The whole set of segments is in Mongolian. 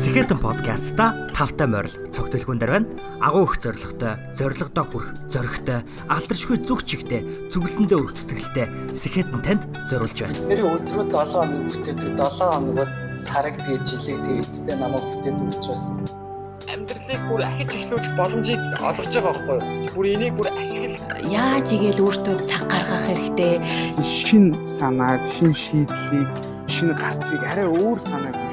Сэхэтэн подкастта тавтай морил цогтөлхүүн дээр байна. Агуу их зоригтой, зоригдоо хүрх, зоригтой, алдаршгүй зүг чигтэй, зүгэлсэндээ өргөх сэтгэлтэй Сэхэтэн танд зориулж байна. Тэр өдрөө 7 хоног бүтээдэг 7 хоногод сараг тэгээ жилиг тэгээ эцэстээ намайг бүтээдэг учраас амьдралыг бүр ахиж эхлүүлэх боломжийг олгож байгаа байхгүй юу? Бүр энийг бүр ашигла. Яаж игээл өөртөө цаг гаргах хэрэгтэй. Шин санааг, шин шийдлийг, шин гарцыг арай өөр санааг хөшүүл.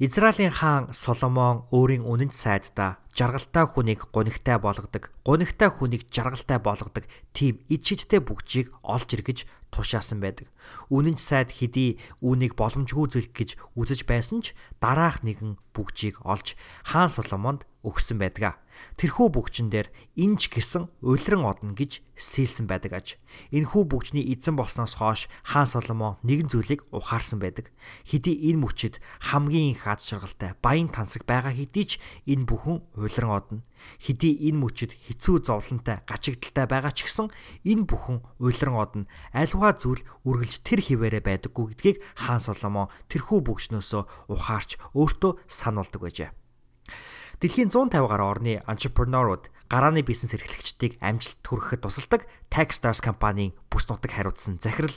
Израилийн хаан Соломон өөрийн үнэнч сайддаа жаргалтай хүнийг гунигтай болгодог, гунигтай хүнийг жаргалтай болгодог тийм ид шидтэй бүгжийг олж иргэж тушаасан байдаг. Үнэнч сайд хэдий үүнийг боломжгүй зүйл гэж үзэж байсан ч дараах нэгэн бүгжийг олж хаан Соломонд өгсөн байдаг. Тэрхүү бүгчэн дээр инж гисэн уйлран одно гэж сэлсэн байдаг аж. Энэхүү бүгчний эзэн болсноос хойш хаан Соломон нэгэн зүйлийг ухаарсан байдаг. Хэдий энэ мөчид хамгийн их ад шаргалтай баян тансаг байгаа хэдий ч энэ бүхэн уйлран одно. Хэдий энэ мөчид хэцүү зовлонтой гачигдaltaй байгаа ч гэсэн энэ бүхэн уйлран одно. Альва зүйл үргэлж тэр хിവэрэ байдаггүй гэдгийг хаан Соломон тэрхүү бүгчнөөсөө ухаарч өөртөө сануулдаг байжээ. Дэлхийн 150 гаруй орны entrepreneur-ууд гарааны бизнес эрхлэгчдийг амжилт хүрэхэд тусалдаг Techstars компанийн бүс нутаг хариуцсан захирал.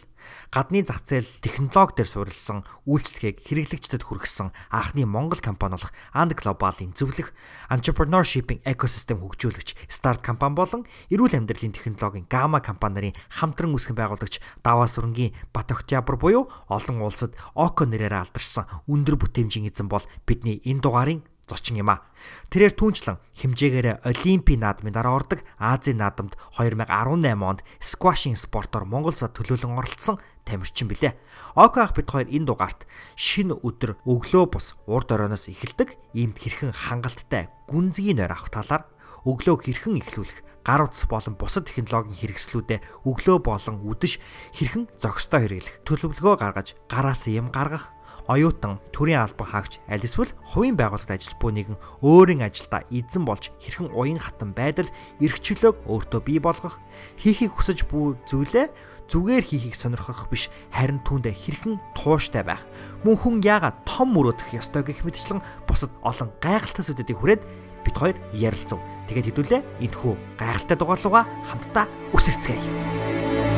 Гадны зах зээл технологи дээр суурилсан үйлчлэгийг хэрэглэгчдэд хүргэсэн анхны Монгол компани болох And Global-ийн зөвлөх entrepreneurship-ийн экосистем хөгжүүлэгч Start компани болон эрүүл амьдралын технологийн Gamma компани нарын хамтран үүсгэн байгуулагч Даваа сүрэнгийн Бат Октябрь буюу олон улсад Око нэрээр алдаршсан өндөр бүтээмжийн эзэн бол бидний энэ дугаарын зочин юм а. Тэрээр түүнчлэн хэмжээгээр Олимпийн наадмын дараа ордог Азийн наадамд 2018 онд сквашинг спортоор Монгол цад төлөөлөн оролцсон тамирчин билээ. Око ах бид хоёр энэ дугаарт шинэ өдөр өглөө бус урд оройноос эхэлдэг иймд хэрхэн хангалттай гүнзгий нойр авах талаар өглөө хэрхэн эхлүүлэх гар утас болон бусад технологийн хэрэгслүүдэд өглөө болон үдэш хэрхэн зохистой хэрэглэх төлөвлөгөө гаргаж гараас юм гаргах оюутан төрийн албан хаагч аль эсвэл хувийн байгууллагад ажиллаж буй нэгэн өөрийн ажилдаа эзэн болж хэрхэн уян хатан байдал эрхчлөөг өөртөө бий болгох хийхийг хүсэж буй зүйлээ зүгээр хийхийг сонирхох биш харин түүндээ хэрхэн тууштай байх мөн хүн яагаад том мөрөөдөх ёстой гэх мэтчлэн бусад олон гайхалтай зүйлүүдийг хүрээд бид хоёр ярилцав. Тэгээд хэдүүлээ энэхүү гайхалтай дугаарлууга хамтдаа үсгэцгээе.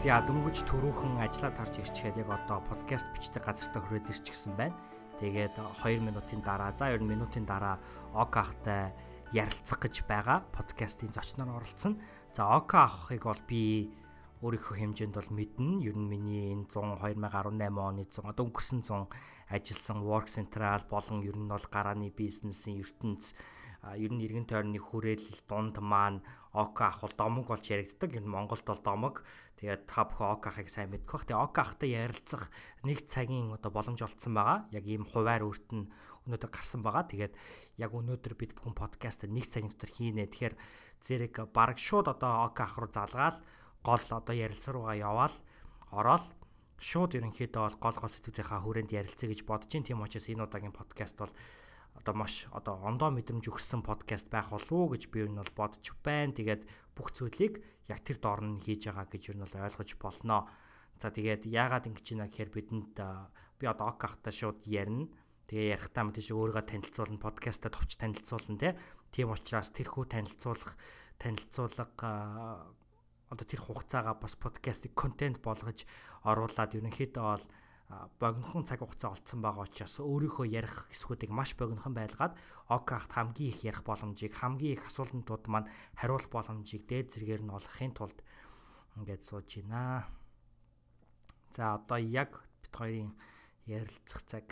За дөнгөж төрүүхэн ажиллаад харж ирчихэд яг одоо подкаст бичдэг газартаа хүрээд ирчихсэн байна. Тэгээд 2 минутын дараа за 2 минутын дараа ок ахтай ярилцах гэж байгаа подкастын зочноор оролцсон. За ок ахыг бол би өөрийнхөө хэмжээнд бол мэднэ. Ер нь миний энэ 100 2018 оны 100 одоо өнгөрсөн 100 ажилласан Work Central болон ер нь бол гарааны бизнесийн ертөнц ер нь иргэн тойрны хүрээлэл дунд маань ок ах бол домог болж яригддаг. Энэ Монголд бол домог Тэгээд та бүхэн ок ахыг сайн мэдэх бах. Тэгээд ок ахтай ярилцах нэг цагийн одоо боломж олцсон байгаа. Яг ийм хуваар өөрт нь өнөөдөр гарсан байгаа. Тэгээд яг өнөөдөр бид бүхэн подкаст нэг цагийн дотор хийнэ. Тэгэхээр зэрэг бараг шууд одоо ок ах руу залгаал гол одоо ярилцсан руугаа яваал ороод шууд ерөнхийдөө бол гол гол сэтгэлийнхаа хүрээнд ярилцъя гэж бодож байна. Тийм учраас энэ удаагийн подкаст бол одоо маш одоо ондоо мэдрэмж өгсөн подкаст байх болов уу гэж би ер нь бол бодож байна. Тэгээд бүх зүйлийг яг тэр доор нь хийж байгаа гэж ер нь бол ойлгож болноо. За тэгээд яагаад ингэж байна гэхээр бидэнд би одоо ок ахта шууд ярина. Тэгээ ярихтаа мэдээж өөрийгөө танилцуулна, подкастаа товч танилцуулна тий. Тийм учраас тэрхүү танилцуулах танилцуулга одоо тэр хугацаагаа бас подкастыг контент болгож оруулаад ерөнхийдөө бол богинохон цаг хугацаа олцсон байгаа учраас өөрийнхөө ярих хэсгүүдийг маш богинохон байлгаад ОК-т хамгийн их ярих боломжийг хамгийн их асуултууд маань хариулах боломжийг дээд зэргээр нь олохын тулд ингээд сууж байна. За одоо яг бит хоёрын ярилцах цаг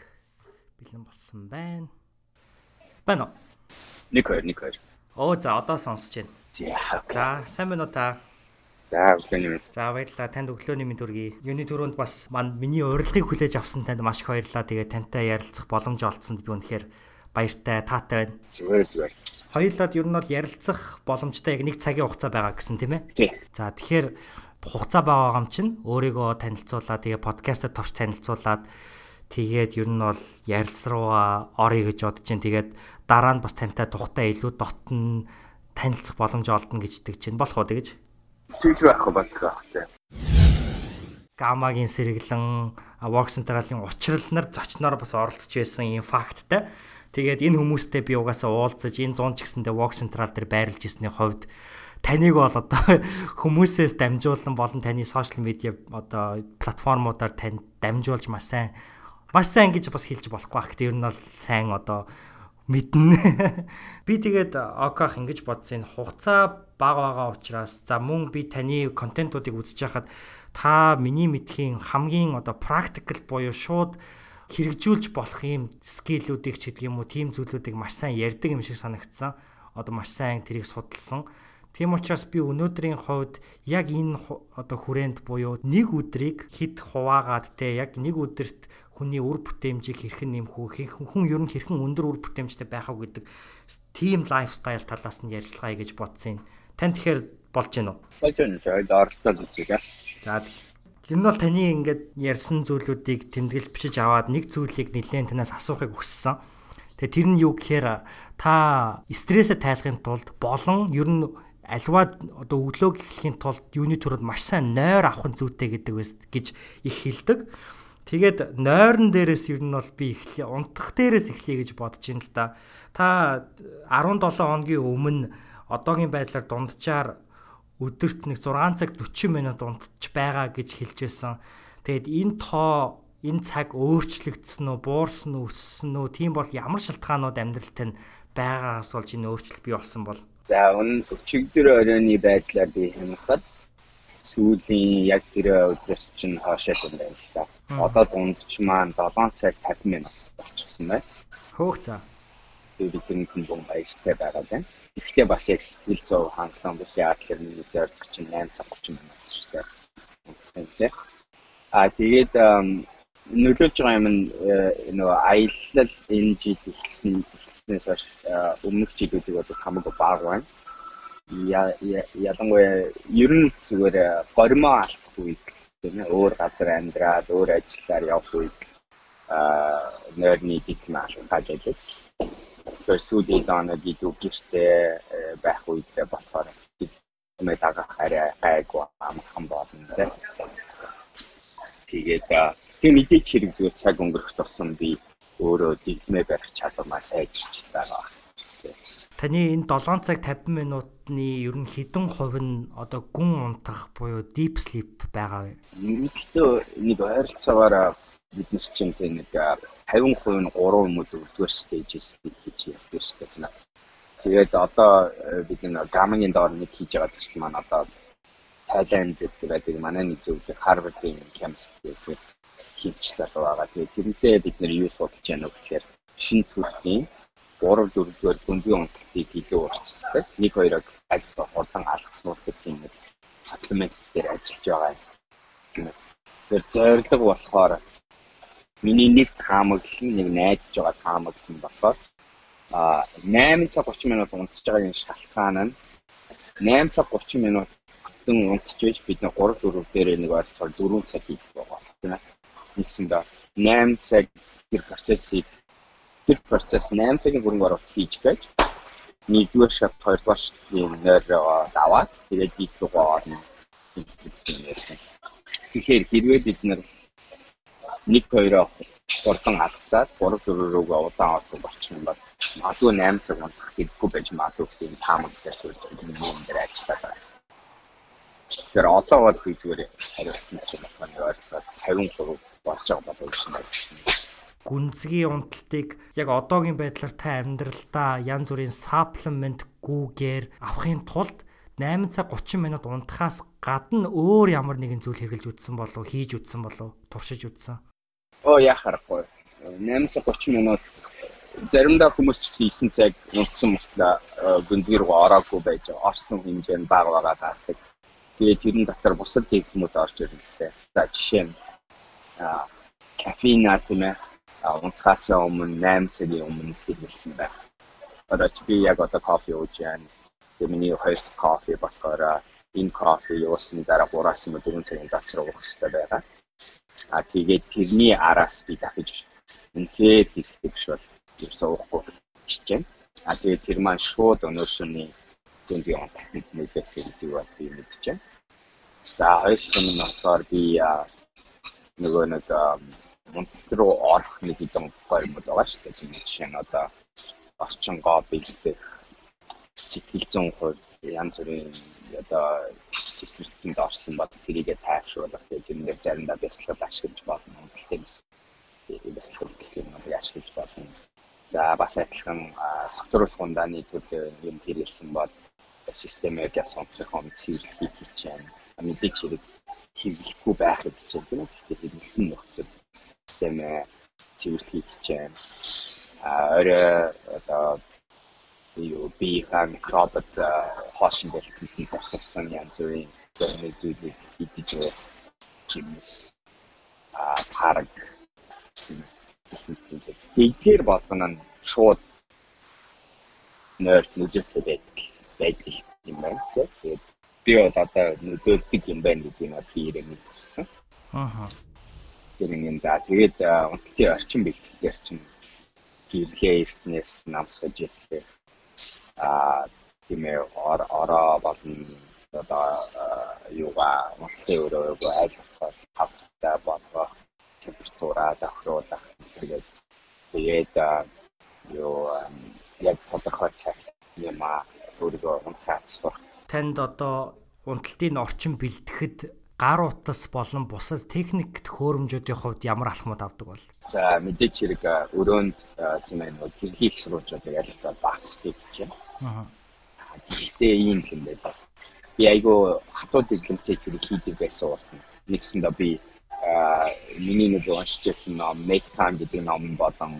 бэлэн болсон байна. Байна уу? 1 2 1 2. Оо за одоо сонсож байна. За сайн байна уу та? За өглөөний мэнд. За баярлалаа. Танд өглөөний мэнд хүргэе. Юуны түрүүнд бас манд миний урилгыг хүлээж авсан танд маш их баярлалаа. Тэгээ тантай ярилцах боломж олдсонд би үнэхээр баяртай, таатай байна. Зүгээр зүгээр. Хоёулаад ер нь бол ярилцах боломжтой яг нэг цагийн хугацаа байгаа гэсэн тийм ээ. Тий. За тэгэхээр хугацаа байгаа юм чинь өөрийгөө танилцуулаад тэгээ подкастад товч танилцуулаад тэгээд ер нь бол ярилц руугаа орё гэж бодож чинь тэгээд дараа нь бас тантай тухтай илүү дотн танилцах боломж олдно гэждэг чинь болох уу тэгэж Чиглэл байхгүй болох тий. гамагийн сэргэлэн work central-ын учрал нар зочноор бас оролцож байсан юм факттай. Тэгээд энэ хүмүүстэй би угаасаа уулзаж энэ 100 ч гэсэндээ work central дээр байрлаж ирсний хувьд таныг бол одоо хүмүүсээс дамжуулан болон таны сошиал медиа одоо платформудаар тань дамжуулж маш сайн маш сайн гэж бас хэлж болохгүй бах. Гэтэ ер нь бол сайн одоо мэднэ. Би тэгээд оках ингэж бодсон энэ хугацаа бага байгаа учраас за мөн би таны контентуудыг үзэж хахад та миний мэдхийн хамгийн одоо практикл буюу шууд хэрэгжүүлж болох юм скиллүүдийг ч гэдэг юм уу тийм зүйлүүдийг маш сайн ярьдаг юм шиг санагдсан. Одоо маш сайн тэрийг судалсан. Тийм учраас би өнөөдрийн хувьд яг энэ одоо хүрээнд буюу нэг өдрийг хит хуваагаад те яг нэг өдөрт хүний үр бүтээмжийг хэрхэн нэмэх үү хүн ер нь хэрхэн өндөр үр бүтээмжтэй байх уу гэдэг team lifestyle талаас нь ярилцлагаа гэж бодсон. Тань тэгэхээр болж гэнэ үү? Болж байна. Тэгээд оролцоод үзье. За ер нь бол таны ингээд ярьсан зүйлүүдийг тэмдэглэж бичиж аваад нэг зүйлийг нэлээд танаас асуухыг хүссэн. Тэгээ тэр нь юу гэхээр та стрессээ тайлахын тулд болон ер нь альва одоо өглөөг эхлэхийн тулд юуны төрөд маш сайн нойр авах зүйтэй гэдэг байс гэж их хэлдэг. Тэгээд нойрон дээрээс ер нь бол би эхлэе унтах дээрээс эхлэе гэж бодож ин л да. Та 17 хоногийн өмнө одоогийн байдлаар дунджаар өдөрт нэг 6 цаг 40 минут унтж байгаа гэж хэлж байсан. Тэгэд энэ тоо энэ цаг өөрчлөгдсөн үү, буурсан уу, өссөн үү? Тийм бол ямар шалтгаанууд амьдралд нь байгаагаас болж энэ өөрчлөлт бий болсон бол? За өнө өчигдөр оройны байдлаар би хэмэхэд сүүлийн яг тэр өдрөөс чинь хоошоо юм байна л та. Одоо дундч маань 7 цаг 50 минут болчихсон байна. Хөөх за. Бидний хүн bon баяртай байгаа байна. Гэхдээ бас яг сэтгэл зов хангалуун биш яа гэхээр миний зорилго чинь 8 цаг 30 минут шүү дээ. А тэгээд нөлөөлж байгаа юм нь нөгөө аялал энэ жил эхэлсэн эхэлснээс хойш өмнөх жилүүдийг бол хамаагүй бага байна. Ялангуяа ер нь зүгээр горимоо алдах үед тийм ээ өөр газар амьдраад өөр ажиллаар явах үед а нэрний диплом алхаж ажиллаж тэгэхээр сүүлийн донод идүү гэртээ байх үедээ болохоор мэ дагах арай гайгүй амархан болно тийм тэгээд тийм мэдээч хэрэг зүгээр цаг өнгөрөх тусам би өөрөө дипломээ барих чадвар маш сайжирч байгаа Таны энэ 7 цаг 50 минутны ер нь хэдэн хувь нь одоо гүн унтах буюу deep sleep байгаа вэ? Нэгдээ нэг ойролцоогоор бид нар чинь тийм нэг 50% нь 3 юм уу 4-р стейжээс хийж ярьдаг шүү дээ. Тэгээд одоо бид нэг гамгийн доор нэг хийж байгаа зүйл маань одоо Тайланд байдаг манай нэг зөвлөг Harvard-ийн chemistry гэх хийж залуу байгаа. Тэгээд тэрнтэй бид нар юу судалж яана гэхээр шинэ төрлийн 3 4-р гүнзгий унталтыг илүү уртсдаг. 1 2-ыг аль хурдан алгасуулах гэх юм нэг саплемент дээр ажиллаж байгаа юм. Тэр зорилго болохоор Миний нэг таамаглал нь нэг найдаж байгаа таамаглал нь болохоор а 8 цаг 30 минут унтж байгаа энэ шалтгаан нь 8 цаг 30 минут бүтэн унтж байж бид нэг 3 4 дээр нэг ойролцоогоор 4 цаг хийдэг байгаа. Тийм ээ. Үндсэндээ 8 цаг тэр процессыг тэр процесс 8 цагийн хөрөнгө оруулалт хийж байж нэгдүгээр шат хоёрдугаар шатны нойроо даваад тэгээд бид тугаа орно гэсэн юм. Тэгэхээр хэрвээ бид нэр 1 2-оо хурдан алгасаад 3 4 рүүгээ удаан ордог болчих юм бол магадгүй 8 цаг унтах хэрэггүй байж магадгүй гэсэн таамаг дээр суулж байгаа юм дээр ажиллаж байна. Тэгэхээр одоо бол би зүгээр хариултанд чинь байна ойлцоод 53 болж байгаа болов уу гэсэн юм гүнзгий унталтыг яг одоогийн байдлаар та амьдралдаа янз бүрийн саплемент гүүгээр авахын тулд 8 цаг 30 минут унтахаас гадна өөр ямар нэгэн зүйл хэрэгжилж үтсэн болов хийж үтсэн болов туршиж үтсэн. Оо яхахгүй. 8 цаг 30 минут заримдаа хүмүүс ч гэсэн 9 цаг унтсан мөртлөө гүнзгий рүү ороогүй байж орсон хэмжээ нь бага байгаа гацдаг. Тэгээд тэрэн дотор бусад дэглэмүүд орж ирлээ. За жишээ нь а кафеина тийм ээ унтахаас өмнө 8 цагийн өмнө хэрэглэсэн байна. Одоо чи би яг одоо кофе ууж байна. Тэгээд миний хоёр кофе болохоор энэ кофе юусан дараа 3-аас 4 цагийн дотор уух хэрэгтэй байгаа. А тэгээд тэрний араас би дахиж үнхээр хэрэгтэй биш бол ерөөсөө уухгүй хичээн. А тэгээд тэр маань шууд өнөө шөнийн гүнзгий онцлог нөлөөлөх хэрэгтэй бол би мэдчихээн. За хоёр юм нь болохоор би нөгөө нэг мунтал руу орох нэг хэдэн гоё юм байгаа шүү дээ. Жишээ нь одоо орчин гоо бэлдэх сэтгэл зүйн хувь янз бүрийн одоо цэцэрлэгтэнд орсон бод тэрийгэ тайвшруулах гэх юм дээр заримдаа бясалгал ашиглаж болно. Гэсэн бясалгал гэсэн юм ашиглаж болно. За бас адилхан согтруулах ундааны төлөө юм хэрэгэлсэн бол системээр яс онцлох он цэвэрлэхийг хичээнэ. Мэдээж хэрэг хэрэглэхгүй хичээнэ тийм үү? Тэгэхээр хэрэглэсэн нөхцөл системээ цэвэрлэхийг хичээнэ. А орой одоо юу би хан микробот хоошин дэлгэхэд тусалсан янз бүрийн зүйлийг идэж чимс а парк Тэгтэр болгоно нь шууд нойрт нүдтэй байдаг байдаг юм байна тэгээд би бол одоо нүдөлдөг юм байна гэдгийг нь би ирээ мэдчихсэн. Аа. Тэр юм за тэгээд унталтын орчин бэлтгэхээр чинь гэрлээ эртнээс намсгаж ирлээ. Аа тийм ээ ороо болно одоо юугаа унталтын өрөө айл хавтаа болгох температураа давхруулах тэгээд тэгээд юу яг тодорхой цаг юм а өөрийгөө унтаацах. Танд одоо унталтын орчин бэлтгэхэд гар утас болон бусад техникт хөөрөмжүүдийн хувьд ямар алхмууд авдаг бол? За мэдээч хэрэг өрөөнд тийм ээ гэрлийн сурвалжуудыг аль багасхийг хичээнэ. Аа. Гэхдээ ийм юм байна. Би айгүй хатуу дэглэмтэй хэрэг хийдэг байсан урт. Нэгсэндээ би миний нэг уншижсэн ном Make Time гэдэг ном болон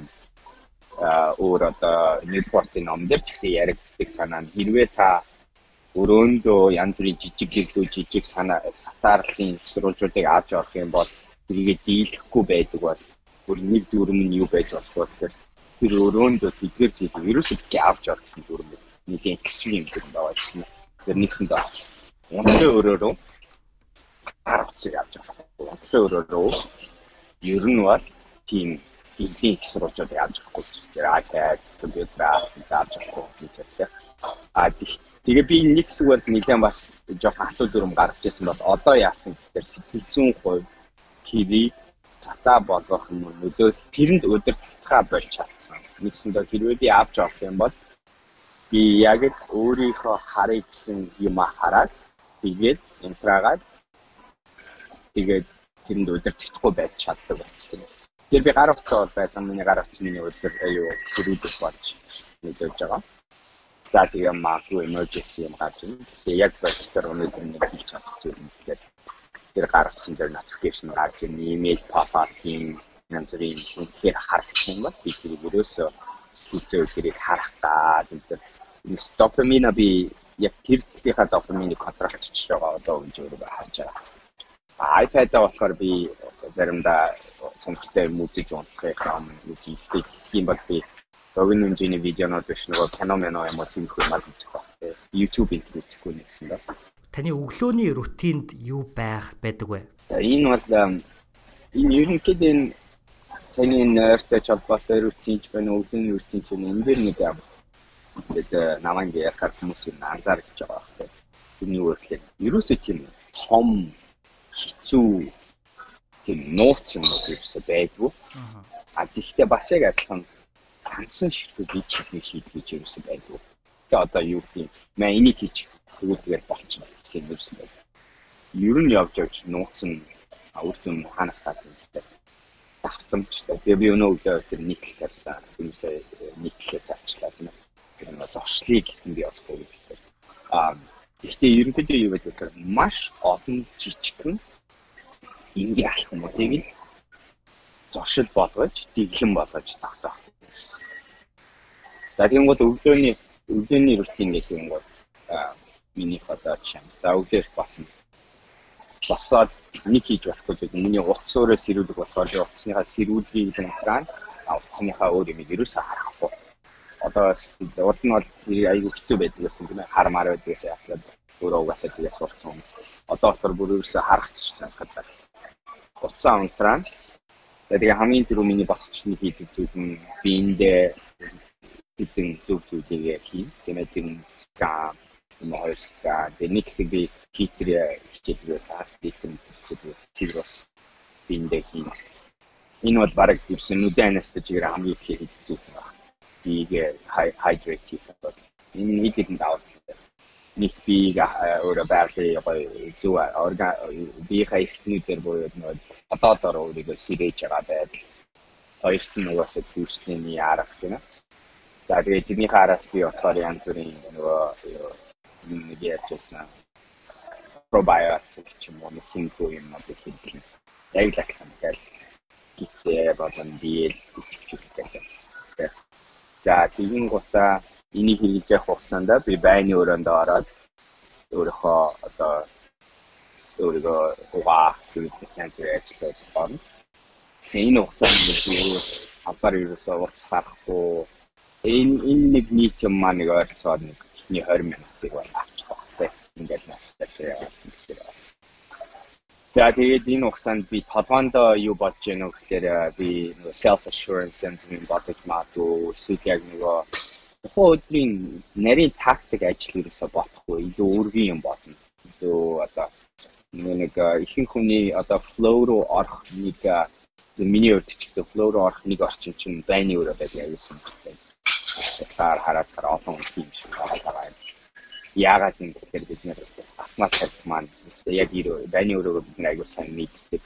өөр одоо Newport-ийн ном дээр ч гэсэн яригддаг санаа нь хэрвээ та өрөөндөө янз бүрийн жижиг гэрлүү жижиг санаа сатаарлын сурвалжуудыг авч орох юм бол тэрийг дийлэхгүй байдаг бол бүр нэг дүрм нь юу байж болох вэ гэхээр тэр өрөөндөө тэдгээр зүйлийг ерөөсөө авч орох гэсэн дүрм нэлийн экстрим юм байгаа юм. Тэр нэгсэндээ унтын өрөөрөө гар утсыг авч авах. Унтын өрөөрөө ер нь бол тийм эзэн их сурвалжуудыг авч авахгүй. Тэр iPad, компьютер авч авахгүй гэдэг. А тэгээ би нэг хэсэг бол нэлээд бас жоохон хатуу дүрм гаргаж ирсэн бол одоо яасан гэхээр сэтгэл зүйн хувь TV цатаа болгох юм нөлөө тэрэнд өдөр татхаа болж чадсан. Нэгсэндээ хэрвээ би авч авах юм бол би яг л өөрийнхөө харъя гэсэн юм хараад тэгээд инфрагаад тэгээд тэрэнд өдөр татахгүй байж чаддаг болсон. Тэгэхээр би гар утсаа бол байсан. Миний гар утас миний өдөр аюу сөрүүдэх болж мэдээж байгаа. За тэгээ магадгүй emergency юм гарч ирнэ. Тэгээ яг бодсоор өнөөдөр нэг хийж чадах зүйл юм. Тэгэхээр тэр гар утсан дээр notification гарч ирнэ. Email pop-up юм янз бүрийн үнхээр харагдсан юм байна. Би тэрийг ерөөсөө сүүлцээ үлгэрийг харах та тэр допамина би яг тэр төлөвийнхаа допаминыг контролчж байгаа одоо үн өөрөөр харж байгаа iPad-аа болохоор би заримдаа сонирхолтой юм үзэж унтахыг юм үзье. Тийм бол би догны хэмжээний видеонууд биш нөгөө кино мэнэ юм уу тийм их юм үзэх баг. YouTube интернет үзэхгүй нэгсэн даа. Таны өглөөний рутинд юу байх байдаг вэ? За энэ бол энэ ерөнхийдөө энэ саяны нойртой холбоотой рутинч байна, өглөөний рутинч байна. Энэ дэр нэг юм. Тэгээд намайг ярахаар хүмүүс юм анзаарч байгаа байх. Энэ юу вэ гэхээр ерөөсөө тийм том хэцүү тийм нууц юм уу гэсэн байдгүй. А тэгвэл бас яг адилхан ганцхан ширхэг хийж хийх шийдлэж ерөөсөн байдгүй. Тэгээ одоо юу гэх юм маа энийг хийчих тэгвэл тэгэл болчихно гэсэн юм ерөөсөн байдаг. Ер нь явж явж нууц нь үр дүн ханаас гадна гэдэг давтамжтай. Тэгээ би өнөө өглөө нийтлэл тавьсан. Тэрнээсээ нийтлэлээ тавьчлаа тийм ээ. Тэр нэг зуршлыг хэнд явуулах уу гэдэг. Аа Гэхдээ ерөнхийдөө юу гэдэг вэ? Маш олон жижигхэн энгийн алхмуудыг л зуршил болгож, дэглэм болгож тогтоох. За тийм гол өглөөний өглөөний рутин гэх юм бол миний одоо чинь за өглөөс басан босоод нэг хийж болохгүй зүйл миний утас өөрөө сэрүүлэг болохоор би утасныхаа сэрүүлгийг хамтраа утасныхаа өөр юм ерөөсөө харахгүй. Одоо урд нь бол айгүй хэцүү байдаг гэсэн тийм ээ хармаар байдаг гэсэн яслаад өөрөө угаасаа тэгээс сурцсан хүмүүс. Одоо болохоор бүр ерөөсөө харах ч санахад утсаа хамтраа тэгээ хамгийн түрүү миний нэг хийдэг зүйл нь биендээ хэдэн зөв зүйлийг хийн. Тэгээд тэр нь скам юм хоёр ска. Тэгээд нэг хэсэг би хитрэ хичээдэг байсан. Стикэн хичээдэг байсан. Тэр бас биендээ хийн. Энэ бол бараг гэрсэн нүдэн анестезигээр хамгийн их хийдэг зүйл байна. Бийг хайдрейт хийх. Энэ нийтэд нь даваад нэг бийг өөрөө байрлал гоё зүг орга бие хайхтнүүдээр буюу нэг одоодор өөрийгөө сэрэж байгаа байдал. Хоёрт нь угаасаа зүйчлийн арга ээ. За тэгээд тэрнийхээ араас би болохоор янз бүрийн нөгөө нэг ярьжсэн пробиотик ч юм уу нэг тийм юм надад хэлсэн. Яг л ахлах гэл гисээ болон дийл өчгчүүлэх гэлээ. За тэгин гутаа энийг хэрэгжих явах хугацаанд би байны өрөөнд ороод өөрийнхөө одоо өөрийгөө угаах зүйлийг янз бүрийн ажиллаад байна. Энэ хугацаанд би албаар ерөөсөө уц харахгүй энэ энэ нэг нийт юм маа нэг ойролцоогоор нэг эхний 20 минутыг бол авчих багтай. Ингээл нааштай гэсэн. За тэгээд энэ хугацаанд би толгоондоо юу бодож вэ гэхээр би нөгөө self assurance юм бодож магадгүй эсвэл яг нөгөө өдрийн нарийн тактик ажил ерөөсө бодохгүй илүү өргөн юм бодно. Илүү одоо нэг ихэнх хүний одоо flow руу орох нэг миний хувьд ч гэсэн flow руу орох нэг орчин чинь байны өрөө байдаг аюулсан байна. Тэгэхээр хараад таар олон юм шиг байгаа юм. Яагаад юм гэхээр бид нэр автомат маань яг байны өрөөгөө бид нэр аюул сайн мэддэг.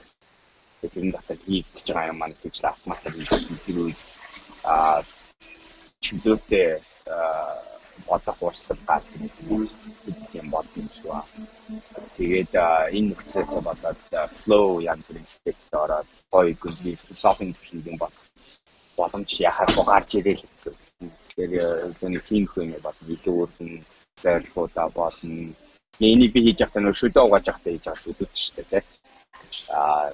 Тэгэхээр энэ дотор хийгдэж байгаа юм маань гэж автомат хийгдэх үед аа чимдөөтэй бодох урсгал гардаг юм бодсон шүү. Тэгээд энэ нөхцөлөөс болоод flow янз бүрийн стейт ороод гоё гүнзгий философийн төвшингийн бод боломж яхаа гарч ирэл гэх Тэгэхээр зөвхөн тийм хөө юм бол илүү өргөн зорилгоудаа болно. Энийг би хийж явахдаа нөө шүдэ угааж явахдаа хийж байгаа зүйлүүд шүү дээ тийм. Аа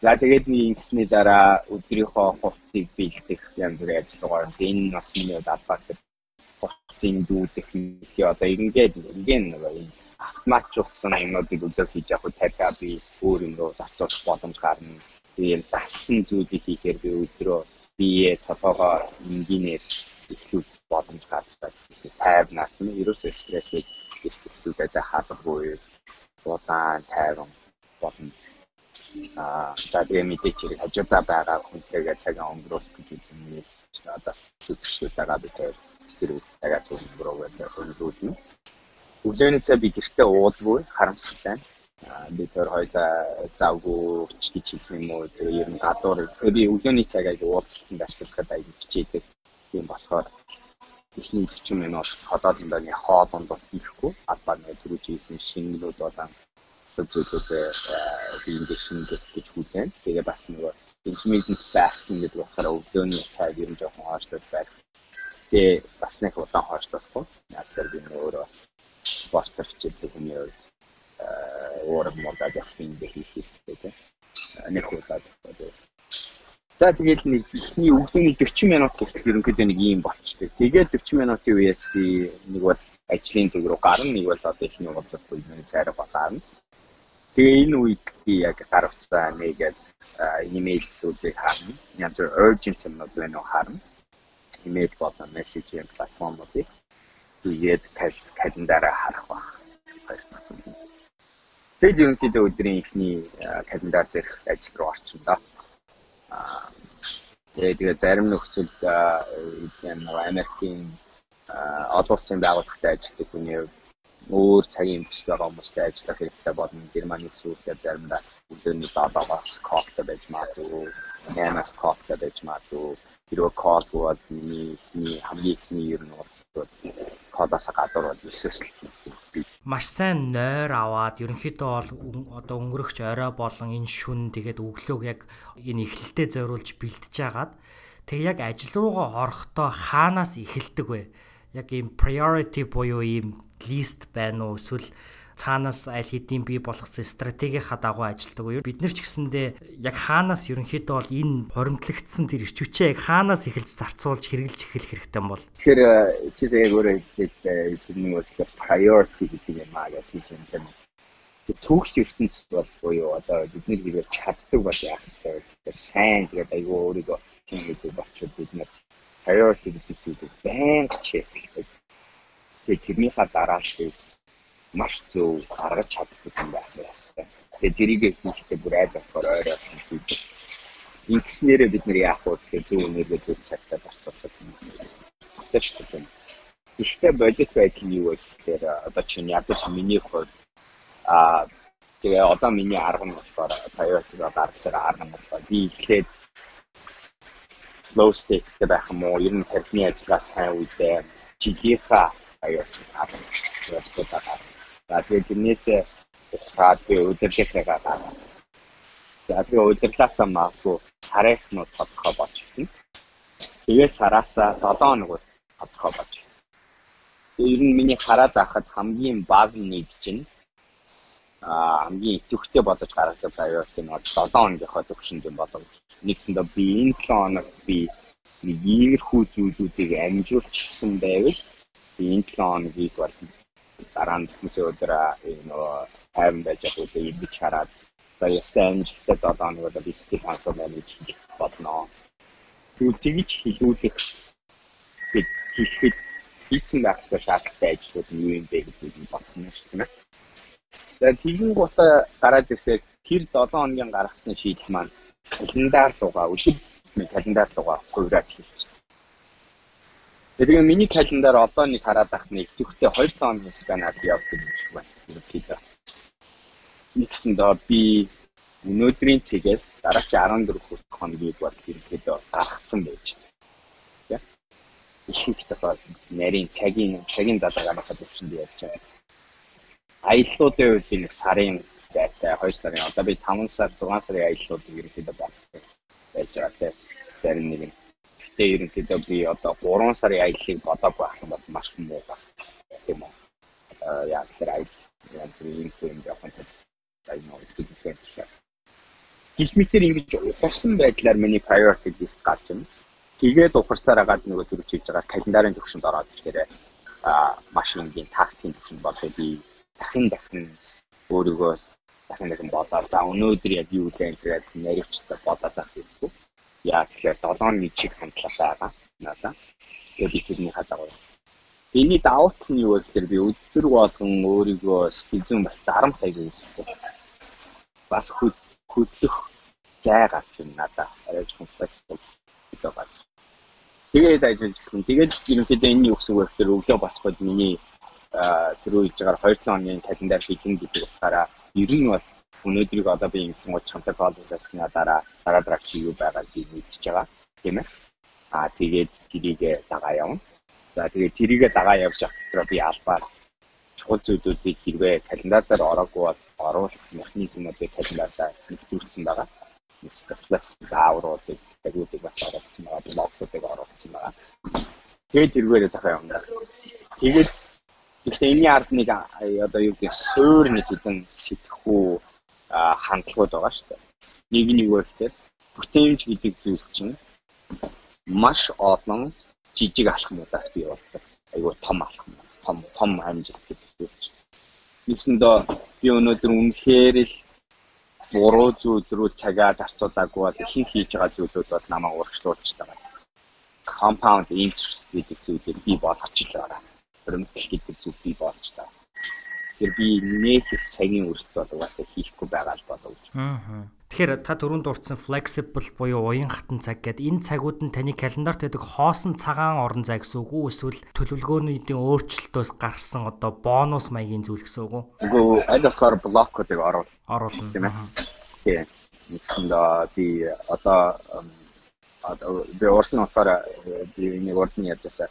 За тэгээд нэг ингэсний дараа өдрийнхөө хувцсыг бэлдэх янз бүрийн ажиллагаа. Энэ бас миний албаар хувцсыг дүүдэх нэг одоо ингээд ингээд нэг автоматжуулсан юмнуудыг өдөр хийж явах тавиа би өөр юм руу зарцуулах боломж гарна. Тэгээд дассан зүйлийг хийхээр би өдрөө бие толгоогоо энгийнээр ихлүүлэх боломж гарч гэсэн тайвнаас нь ерөөсөө стрессийг ихлүүлээд хаалгагүй удаан тайван болно. Аа за тэгээ мэдээч хэрэг хажуудаа байгаа хүнтэйгээ цагаа өнгөрүүлэх гэж үзэн одоо зүгшүүл байгаа би тэр тэр цагаа өнгөрөөгөө өнгөрүүлнэ. Өглөөний цай би гэртээ уулгүй харамсалтай би тэр хоёлаа завгүй гэж хэлэх юм уу тэр ер нь гадуур би өглөөний цаг аяг уулзалтанд ашиглахад аяг хичээдэг юм болохоор эхний 40 минут ходоодонд нэг хоолонд бол хийхгүй албаар нэг түрүү хийсэн шингэлүүд болон зүйлүүдээ би ингээд шингэх гэж хүлээн. Тэгээ бас нөгөө intermittent fasting гэдэг болохоор өглөөний цаг ер нь жоохон хоошлол байх. Тэгээ бас нэг удаан хоошлохгүй. Яг тэр би өөрөө бас спортер хичээлдэг хүний хувьд уураг модад бас биндээ хийх хэрэгтэй тийм. Нэг удаад байдаг. За тэгээд нэг ихний өглөөний 40 минут хүртэл ерөнхийдөө нэг юм болчтой. Тэгээд 40 минутын үеэс би нэг бол ажлын зүг рүү гарна, нэг бол одоо ихний уулзалт үеийн цайраа болоо. Тэгээ энэ үед би яг гар утсаа нэгээд имэйлүүдийг харна. Янз бүр urgent юмнууд байна уу харна. Имэйл болон мессежийн платформуудыг тэгээд календараа харах баг. Хоёр дахь зүйл. Тэгэл ерөнхийдөө өдрийн эхний календар дээрх ажил руу орчин доо. Аа тэгээ зарим нөхцөлд юм Америкийн олон улсын байгууллагатай ажилладаг хүний өөр цагийн өмчт байгаа хүмүүстэй ажиллах хэрэгтэй болно. Германы сүлдээ заримдаа өдөрний 7-аас кофе байж магадгүй, 8-аас кофе байж магадгүй хэрвээ код бол миний миний хамгийн ихний ер нь уулзтууд кодоос гадуур бол өсөсөл маш сайн нойр аваад ерөнхийдөө бол одоо өнгөрөгч орой болон энэ шүн тэгээд өглөөг яг энэ эхлэлтэд зориулж бэлтэж агаад тэг яг ажил руугаа орохдоо хаанаас эхэлдэг вэ? Яг ийм priority буюу ийм лист байна уу эсвэл цаанаас аль хэдийн бий болгоцсон стратегийнхаа дагуу ажилладаг уу? Бид нар ч гэсэндээ яг хаанаас ерөнхийдөө бол энэ хоримтлагдсан тэр ирчвчээ яг хаанаас эхэлж зарцуулж хэрэгжилж эхэлэх хэрэгтэй бол. Тэгэхээр чи сая өөрөө хэлээд бидний өөрсдөө priority гэдэг юм аа гэж хэлж байна төгс ертөнцид бол буюу одоо бидний хэрэг чаддаг бол яах вэ? Тэгэхээр сайн тэгээд айгүй өөрийгөө тийм гэдэг болчиход бид нар priority гэдэг зүйлийг байнга чеклдэг. Тэгээд тэрнийхаа дараа л маш зөв гаргаж чаддаг юм байх хэрэгтэй. Тэгээд тэрийг хийхдээ бүр айл болохоор ойроо хийдэг. Ингэснээрээ бид нар яах вэ гэхээр зөв энерги зөв цагтаа зарцуулах юм. Тэгэж тийм. Гэхдээ бодит байдал нь юу вэ гэхээр одоо чинь ядаж миний хувьд Аа тэгээ одоо миний арга нь болохоор Toyota-г гаргаж арга нь болохоор би эхлээд low state-тэй байх юм уу? Ер нь тархины ажиллагаа сайн үедээ жилийнхаа Toyota арга зөвхөн байгаа. За тэгээ тэрнээсээ ухаад би удирдлагаа гаргаа. За тэгээ удирдлаасаа магадгүй сарынхнууд тодорхой болж ирнэ. Тэгээ сараасаа 7 хоногуд тодорхой болж ирнэ. Ер нь миний хараад байхад хамгийн бага нэг чинь хамгийн идэвхтэй бодож гаргадаг priority нь 7 хоногийнхоо төвшөнд юм болов. Нэгсэндээ би энэ 7 хоног би нэг иймэрхүү зүйлүүдийг амжуулчихсан байвал би энэ 7 хоногийг бол дараа нь хүмүүсээ өдөр нөгөө хайрын байж байгаа үедээ ингэж хараад за ястай амжилттай 7 хоног бол стил хангах менеж хийх болно. Тэгвэл тэгж хийлүүлэх бид хийхэд хийцэн байх ёстой шаардлагатай ажлууд юу юм бэ гэдгийг бодно шүү дээ. За тэгин гутаа гараад ирэхэд тэр 7 хоногийн гаргасан шийдэл маань календар руугаа өдөр календар руугаа хувираад хэлчихсэн. Тэгээ миний календар одоо нэг хараад ах нэг зөвхөн 2 хоногийн сканаар явдаг шиг байна. Ерөнхийдөө. Нэгсэн доо би өнөөдрийн цэгээс дараач 14 хүртэх хоногийг бол ерөнхийдөө гаргацсан байж байна. Их их тохиол нарийн цагийн цагийн залгаа гаргахад төвшөнд явж байгаа аяллуудын үед би нэг сарын зайтай 2 сарын одоо би 5 сар 6 сарын аяллуудыг ерөнхийдөө багтдаг байж байгаа тест зарим нэг нь. Гэтэ ерөнхийдөө би одоо 3 сарын аяллыг бодоагүй байх юм бол маш муу баг. Тийм үү. Аа яа тэгэхээр аял янз бүрийн юм жоохон тай нөө хэлбэр. Гэлмитэр ингэж ухарсан байдлаар миний priority list гарч байна. Тэгээд ухарсаар агаад нөгөө төрөж хийж байгаа календарын төвшөнд ороод ирэхээр а маш энгийн тактикийн төвшөнд болоод би дахин дахин өөрийгөө дахин дахин бодоод за өнөөдөр яг юу зэн гэдэг наривчтай бодоод байх хэрэггүй. Яа тэгэхээр 7 нэг чиг хандлалаа байгаа надаа. Тэгээд би тэрний хадагав. Эний давуу тал нь юу гэхээр би өдөр болгон өөрийгөө сэтгэл зүйн бас дарамт аягүй үздэг. Бас хөдлөх зай гарч ирнэ надаа. Арай жоохон флексибл гэдэг байна. Тэгээд ажиллаж гэн. Тэгээд ерөнхийдөө энэ юу гэсэн үг вэ гэхээр өглөө бас бод миний тэр үеж байгаа 2 хоногийн календар хийх гэдэг утгаараа ер нь бол өнөөдрийг одоо би ингэсэн гоо чамтай коллежсны дараа дараа дараа чи юу байгаа гэж мэдчихэж байгаа. Тийм ээ. Аа тэгээд тэрийг дагаа явна. За тэгээд тэрийг дагаа явж явах дотроо би албаар чухал зүйлүүдийг хэрвээ календар дээр ороогүй бол оруулах механизмуудыг календараа нэвтрүүлсэн байгаа. Флекс даавруудыг тагуудыг бас оруулсан байгаа блокуудыг оруулсан байгаа. Тэгээд тэргээр захаа явна. Тэгээд Гэхдээ энэний ард нэг одоо юу гэдэг суур нэг хэдэн сэтгхүү хандлагууд байгаа шүү дээ. Нэг нь юу вэ гэхээр бүтээмж гэдэг зүйл чинь маш олон жижиг алхмуудаас бий болдог. Айгуу том алхам, том том амжилт гэдэг зүйл чинь. Нэгсэндээ би өнөөдөр үнэхээр л буруу зүйлрүү цагаа зарцуулаагүй бол ихэнх хийж байгаа зүйлүүд бол намайг урагшлуулж байгаа. Compound interest гэдэг зүйлийг би болгоч л байгаа баримтлал гэдэг зүг бий болж та. Тэгэхээр би нэг их цагийн үрэлт бол угаасаа хийхгүй байгаа л болов. Аа. Тэгэхээр та түрүүнд дурдсан flexible буюу уян хатан цаг гэдэг энэ цагууд нь таны календарт байдаг хоосон цагаан орон зай гэсэн үг үү эсвэл төлөвлөгөөний өөрчлөлтөөс гарсан одоо бонус маягийн зүйл гэсэн үг үү? Үгүй аль болохоор блокуудыг оруул. Оруулна. Тийм ээ. Тийм. Би одоо одоо би урд нь болохоор би нэг урд нь ярьж байсан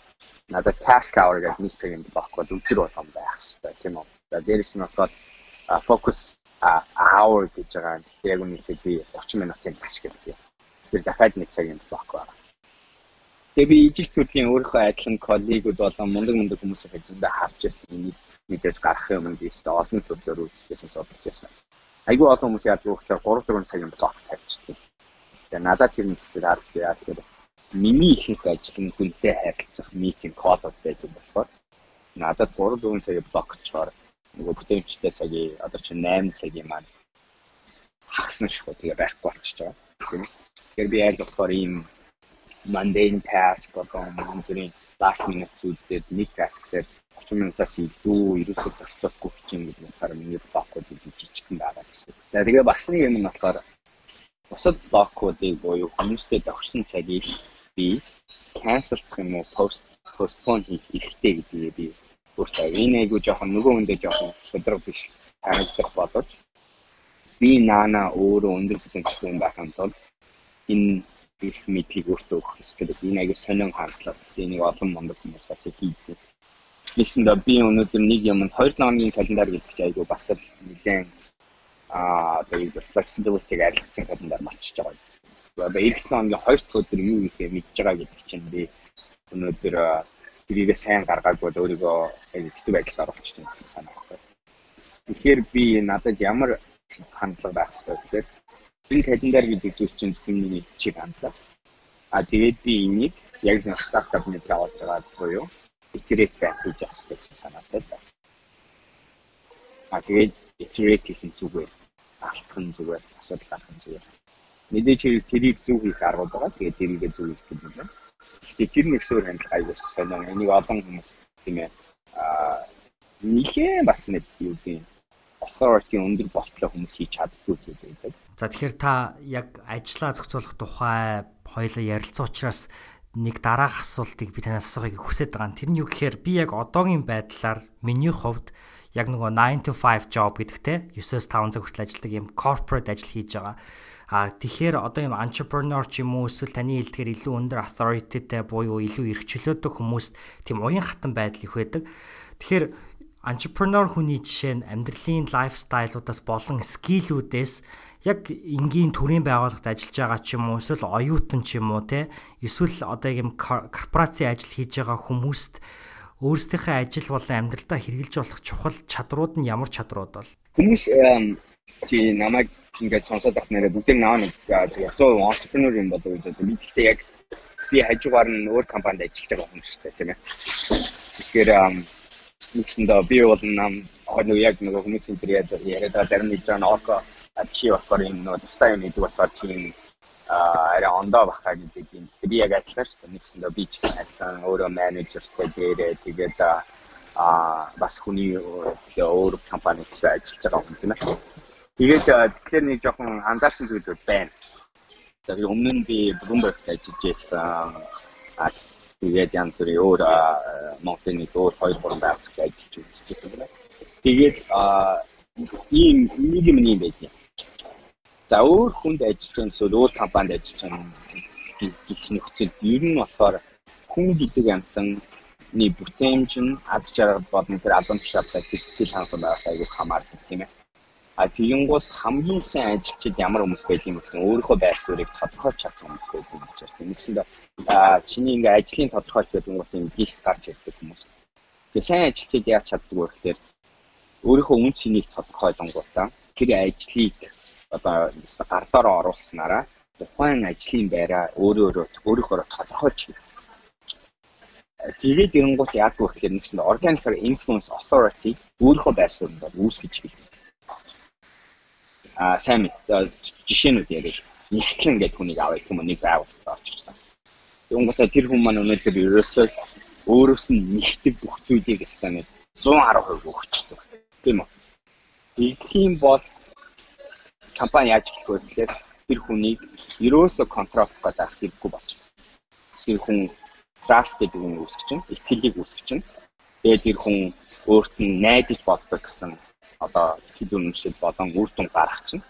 надад task hour гэдэг нэг цагийн блок бол өдөр болгон байх хэрэгтэй тийм үү. За дээрээс нь болохоор focus hour гэж байгаа. Тэгэхээр яг үнэхээр би 30 минутын ашиглав. Тэр дахиад нэг цагийн блок байна. Тэгээ би ижил төрлийн өөрийнхөө адилхан коллегууд болон мундаг мундаг хүмүүсийн хэзээндээ харж ирсэн. мэдээж гарах юм биш олон төрлөөр үзчихсэн судалж байсан. Айгүй олон хүмүүс яадаг вэ гэхээр 3 4 цагийн блок тавьчихдаг. Тэгээ надад тэр нь тэгэхээр ард яа тэгэхээр миний ихэнх ажил нь хүнтэй харилцах митинг кодод байдаг болохоор надад 3 4 цагийн блокчоор нөгөө бүтээмжтэй цагийн одоо чи 8 цагийн маань хагасна шүү. Тэгээ байхгүй болчихж байгаа. Тэгэхээр би аль болохоор ийм mundane task одоо мөн last minute зүйлдээд нэг task дээр 30 минутаас илүү ерөөсөө зарцуулахгүй чинь гэдэг харин миний блокууд жижигхэн байгаа гэсэн. За тэгээ бас нэг юм нь болохоор бусад блокуудыг буюу хүмүүстэй тохирсон цагийг би cancelдах юм уу post postpone хийх хэрэгтэй гэдгийг би өөртөө энэ айгуу жоохон нөгөө хүндээ жоохон шудраг биш харагдах боловч би наана өөрөө өндөр бүтэмжтэй байх юм бол энэ ирэх мэдлийг өөртөө өгөх хэрэгтэй. Энэ аягүй сонин хандлага. Энийг олон мундаг хүмүүс бас хийдэг. Нэгсэндээ би өнөөдөр нэг юмд 2 хоногийн календар гэдэг чинь аягүй бас л нэлээд аа одоо flexibility-г арилгацсан календар мачиж байгаа юм. Одоо эх 7 хоногийн 2 дахь өдөр юу хийхээ мэдж байгаа гэдэг чинь би өнөөдөр тэрийг сайн гаргаагүй өөрийгөө хэцүү байдалд оруулчихсан юм санаа баггүй. Тэгэхээр би надад ямар хандлага байх хэрэгтэй гэхээр энэ календар гэдэг зүйл чинь хүний чиг хандлага. А тэгээд би энийг яг нэг стартап аваад байгаа буюу iterate байх гэж явах хэрэгтэй гэсэн санаатай байна. А тэгээд iterate хийх нь зүгээр, алдах нь зүгээр, асуудал гарах нь зүгээр. Мэдээж хэрэг тэрийг зөв хийх аргууд байгаа. Тэгээд тэрийгээ зөв хийх гэдэг юм. Гэхдээ тэр нэг суурь хандлага аяус сонио. Энийг олон хүмүүс тийм ээ а нилээ бас нэг юу гэдэг authority өндөр болтлоо хүмүүс хийж чаддгүй байдаг. За тэгэхээр та яг ажлаа зохицуулах тухай хоёлаа ярилцсан учраас нэг дараах асуултыг би танаас асуухыг хүсэж байгаа. Тэр нь юу гэхээр би яг одоогийн байдлаар миний хувьд яг нөгөө 9 to 5 job гэдэгтэй 9-с 5 цаг хүртэл ажилладаг юм corporate ажил хийж байгаа. А тэгэхээр одоо юм entrepreneur ч юм уу эсвэл таны хэлдгээр илүү өндөр authorityтэй буюу илүү эрх чөлөөтэй хүмүүст тийм уян хатан байдал их байдаг. Тэгэхээр entrepreneur хүний жишээ нь амьдралын лайфстайлуудаас болон скиллүүдээс яг энгийн төрийн байгууллагт ажиллаж байгаа ч юм уу эсвэл оюутан ч юм уу те эсвэл одоо юм корпорацийн ажил хийж байгаа хүмүүст өөрсдийнхөө ажил болон амьдралдаа хэрэгжилж болох чухал чадрууд нь ямар чадрууд бол хүмүүс чи намайг ингээд сонсоод байх нэрээ бүгд наа нэг 100% entrepreneur юм болов гэдэг. Би гэхдээ яг би хажуугаар нь өөр компанид ажиллаж байгаа хүн шүү дээ тийм ээ. Тэгэхээр нэгсэндээ би бол нам одоо яг нэг хүмүүсийн тэр яриад байгаа зарим нэг жаа орко чи болохоор юм нөө тустай юм гэдэг болохоор чи арай ондоо бахаа гэдэг юм. Би яг адилхан шүү дээ. Нэгсэндээ би ч адилхан өөрөө менежертэй дээрээ тэгээд а бас хүний өөр компани гэсэн ажиллаж байгаа хүн тийм ээ. Тэгээд тэгэхээр нэг жоохон анзаарсан зүйлүүд байна. Тэгээд өмнө нь би Bloomberg-т ажиллаж байсан. Тэгээд янз бүрийн өөр Монголын өөр 2 3 байгууллагад ажиллаж үзсэн байна. Тэгээд ийм нэг юм юм байдаг. За өөр хүнд ажиллаж байгаа эсвэл өөр компанид ажиллаж байгаа гэх нөхцөл ер нь болохоор хүн гэдэг амтаны бүтээмж нь аз жаргал болон тэр албан тушаалтай сэтгэл хангалуун байгаас аягүй хамаардаг тийм ээ. А тэгэнгүүт хамгийн сайн ажилчид ямар хүмүүс байдгийг гэсэн өөрийнхөө байр суурийг тодорхойлж чадсан хүмүүс байдгийг гэж байна. Нэгсэндээ чиний ингээ ажлын тодорхойлт гэдэг нь тийм лист гарч ирдэг хүмүүс. Тэгээ сайн ажилчид яаж чаддаг вэ гэхээр өөрийнхөө үн цэнийг тодорхойлонгуудаа тэр ажлыг одоо гардаар оруулснараа тухайн ажлын байраа өөрөө өөрийнхөө тодорхойлж хийх. Тэгээд ирэнгуут яадаг вэ гэхээр нэгсэнд organic influence authority өөрийнхөө байр суурьнд үүсгэж хийх а сайн жишээнүүд яриа. Нэгтлэн гэдэг хүнийг гэх юм нэг байгууллагад очирсан. Юунгуудаа тэр хүн маань өнөөдөр ерөөсөө өөрөөс нь нэгтгэх бүх зүйлийг станад 110% өгчдөг. Тийм үү? Тийм бол компани яаж эхлэх вэ гэхээр тэр хүнийг ерөөсөө контролх гэдэг хэрэггүй болчих. Тэр хүн trust гэдэг юм үүсгэж чинь, итгэлийг үүсгэж чинь. Тэгээд тэр хүн өөрт нь найдаж болдог гэсэн одоо хэд үнэмшил болон үр дүн гарах чинь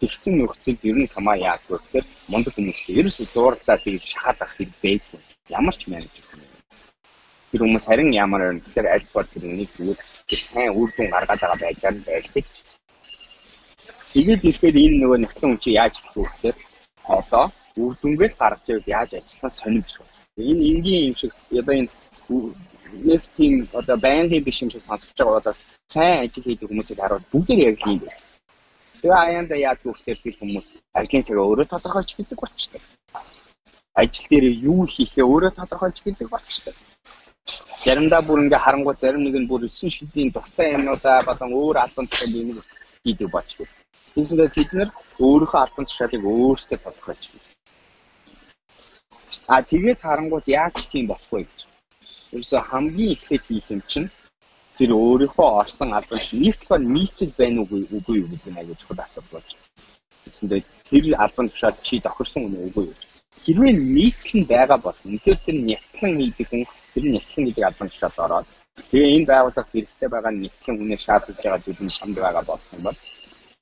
тэгсэн нөхцөлд ер нь хамаа яагүй гэхээр мундаг хүмүүс ерөөсөө дуурлаа тэгж шахаад ах хэрэг байхгүй. Ямар ч менежер юм. Тэр хүмүүс харин ямар вэ гэхээр аль бол тэр үнийг зүгээр тэр сайн үр дүн гаргаад байгаа байдлаар байлдаг. Тэгээд ирэхэд энэ нөгөө нэгтлэн хүн чи яаж хэлэх вэ гэхээр одоо үр дүнгээс гаргаж явал яаж ажиллах сонирмж байна. Энэ энгийн юм шиг одоо энэ нэг тийм одоо байнгын биш юм шиг сонсож байгаа одоо сайн ажил хийдэг хүмүүсийг харуул бүгд яг л юм байна. Тэгээ аяанда яадаг вөхөр тэр хүмүүс ажлын цагаа өөрөө тодорхойлж хэлдэг болчтой. Ажил дээр юу хийхээ өөрөө тодорхойлж хэлдэг болчтой. Заримдаа бүр ингээ харангуй зарим нэг нь бүр 9 шидийн тустай юмнуудаа болон өөр албан тушаал юм хийдэг болчихгүй. Тэгсэндээ бид нэр өөрийнхөө албан тушаалыг өөрсдөө тодорхойлж хэлдэг. А тэгээд харангууд яаж тийм болохгүй гэж. Ерөөсө хамгийн ихэд хийх юм чинь тэр өөрийнхөө орсон албан нийтлбэр нийцэл байна уугүй үгүй юу гэдэг нь аягүй чухал асуудал болж байна. Тэгсэндээ тэр албан тушаал чи тохирсон үнэ үгүй юу? Хэрвээ нийцэл нь байгаа бол үнэхээр тэр нягтлан хийдэг хүн тэр нягтлан хийдэг албан тушаалд ороод тэгээ энэ байгууллага хэрэгтэй байгаа нягтлан хүнээ шаардж байгаа зүйл нь самд байгаа юм бол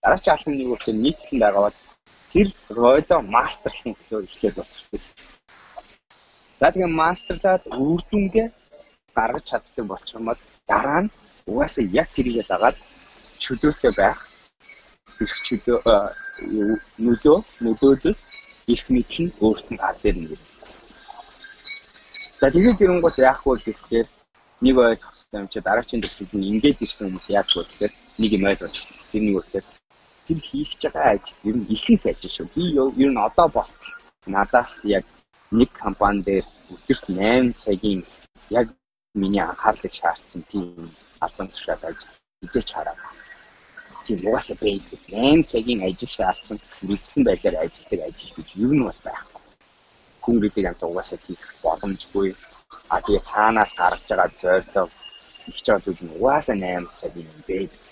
дараач алхам нэг үгээр нийцэл нь байгаа бол тэр ройло мастерлах төлөө эхлээд болчихдог. За тэгээ мастерлаад үр дүнгээ гаргаж чаддаг болчих юм бол дараа нь угаасаа яг тэрийгээ дагаад чөлөөтэй байх эрх чөлөө нөлөө нөлөөдөл эрх мэдл нь өөрт нь гал дээр нэг. За тэгээд ирэнгуут яах вэ гэхээр нэг ойлгох хэрэгтэй юм чи дараагийн төсөлд нь ингээд ирсэн хүмүүс яах вэ гэхээр нэг юм ойлгож тэр нэг үгээр тэр хийх байгаа ажил ер нь их их ажил шүү. Би ер нь одоо болтол надаас яг нэг компани дээр өдөрт 8 цагийн яг миний анхаарлыг шаардсан тийм албан тушаал ажил хизээч хараагүй. Тийм угаасаа байдаг. 8 цагийн ажил шаардсан мэдсэн байдлаар ажилладаг ажил гэж юу нь бол байхгүй. Хүн гэдэг юм угаасаа тийх боломжгүй. А тэгээ цаанаас гарч байгаа зөөлтөө их ч зүйл нь угаасаа 8 цагийн юм байдаг.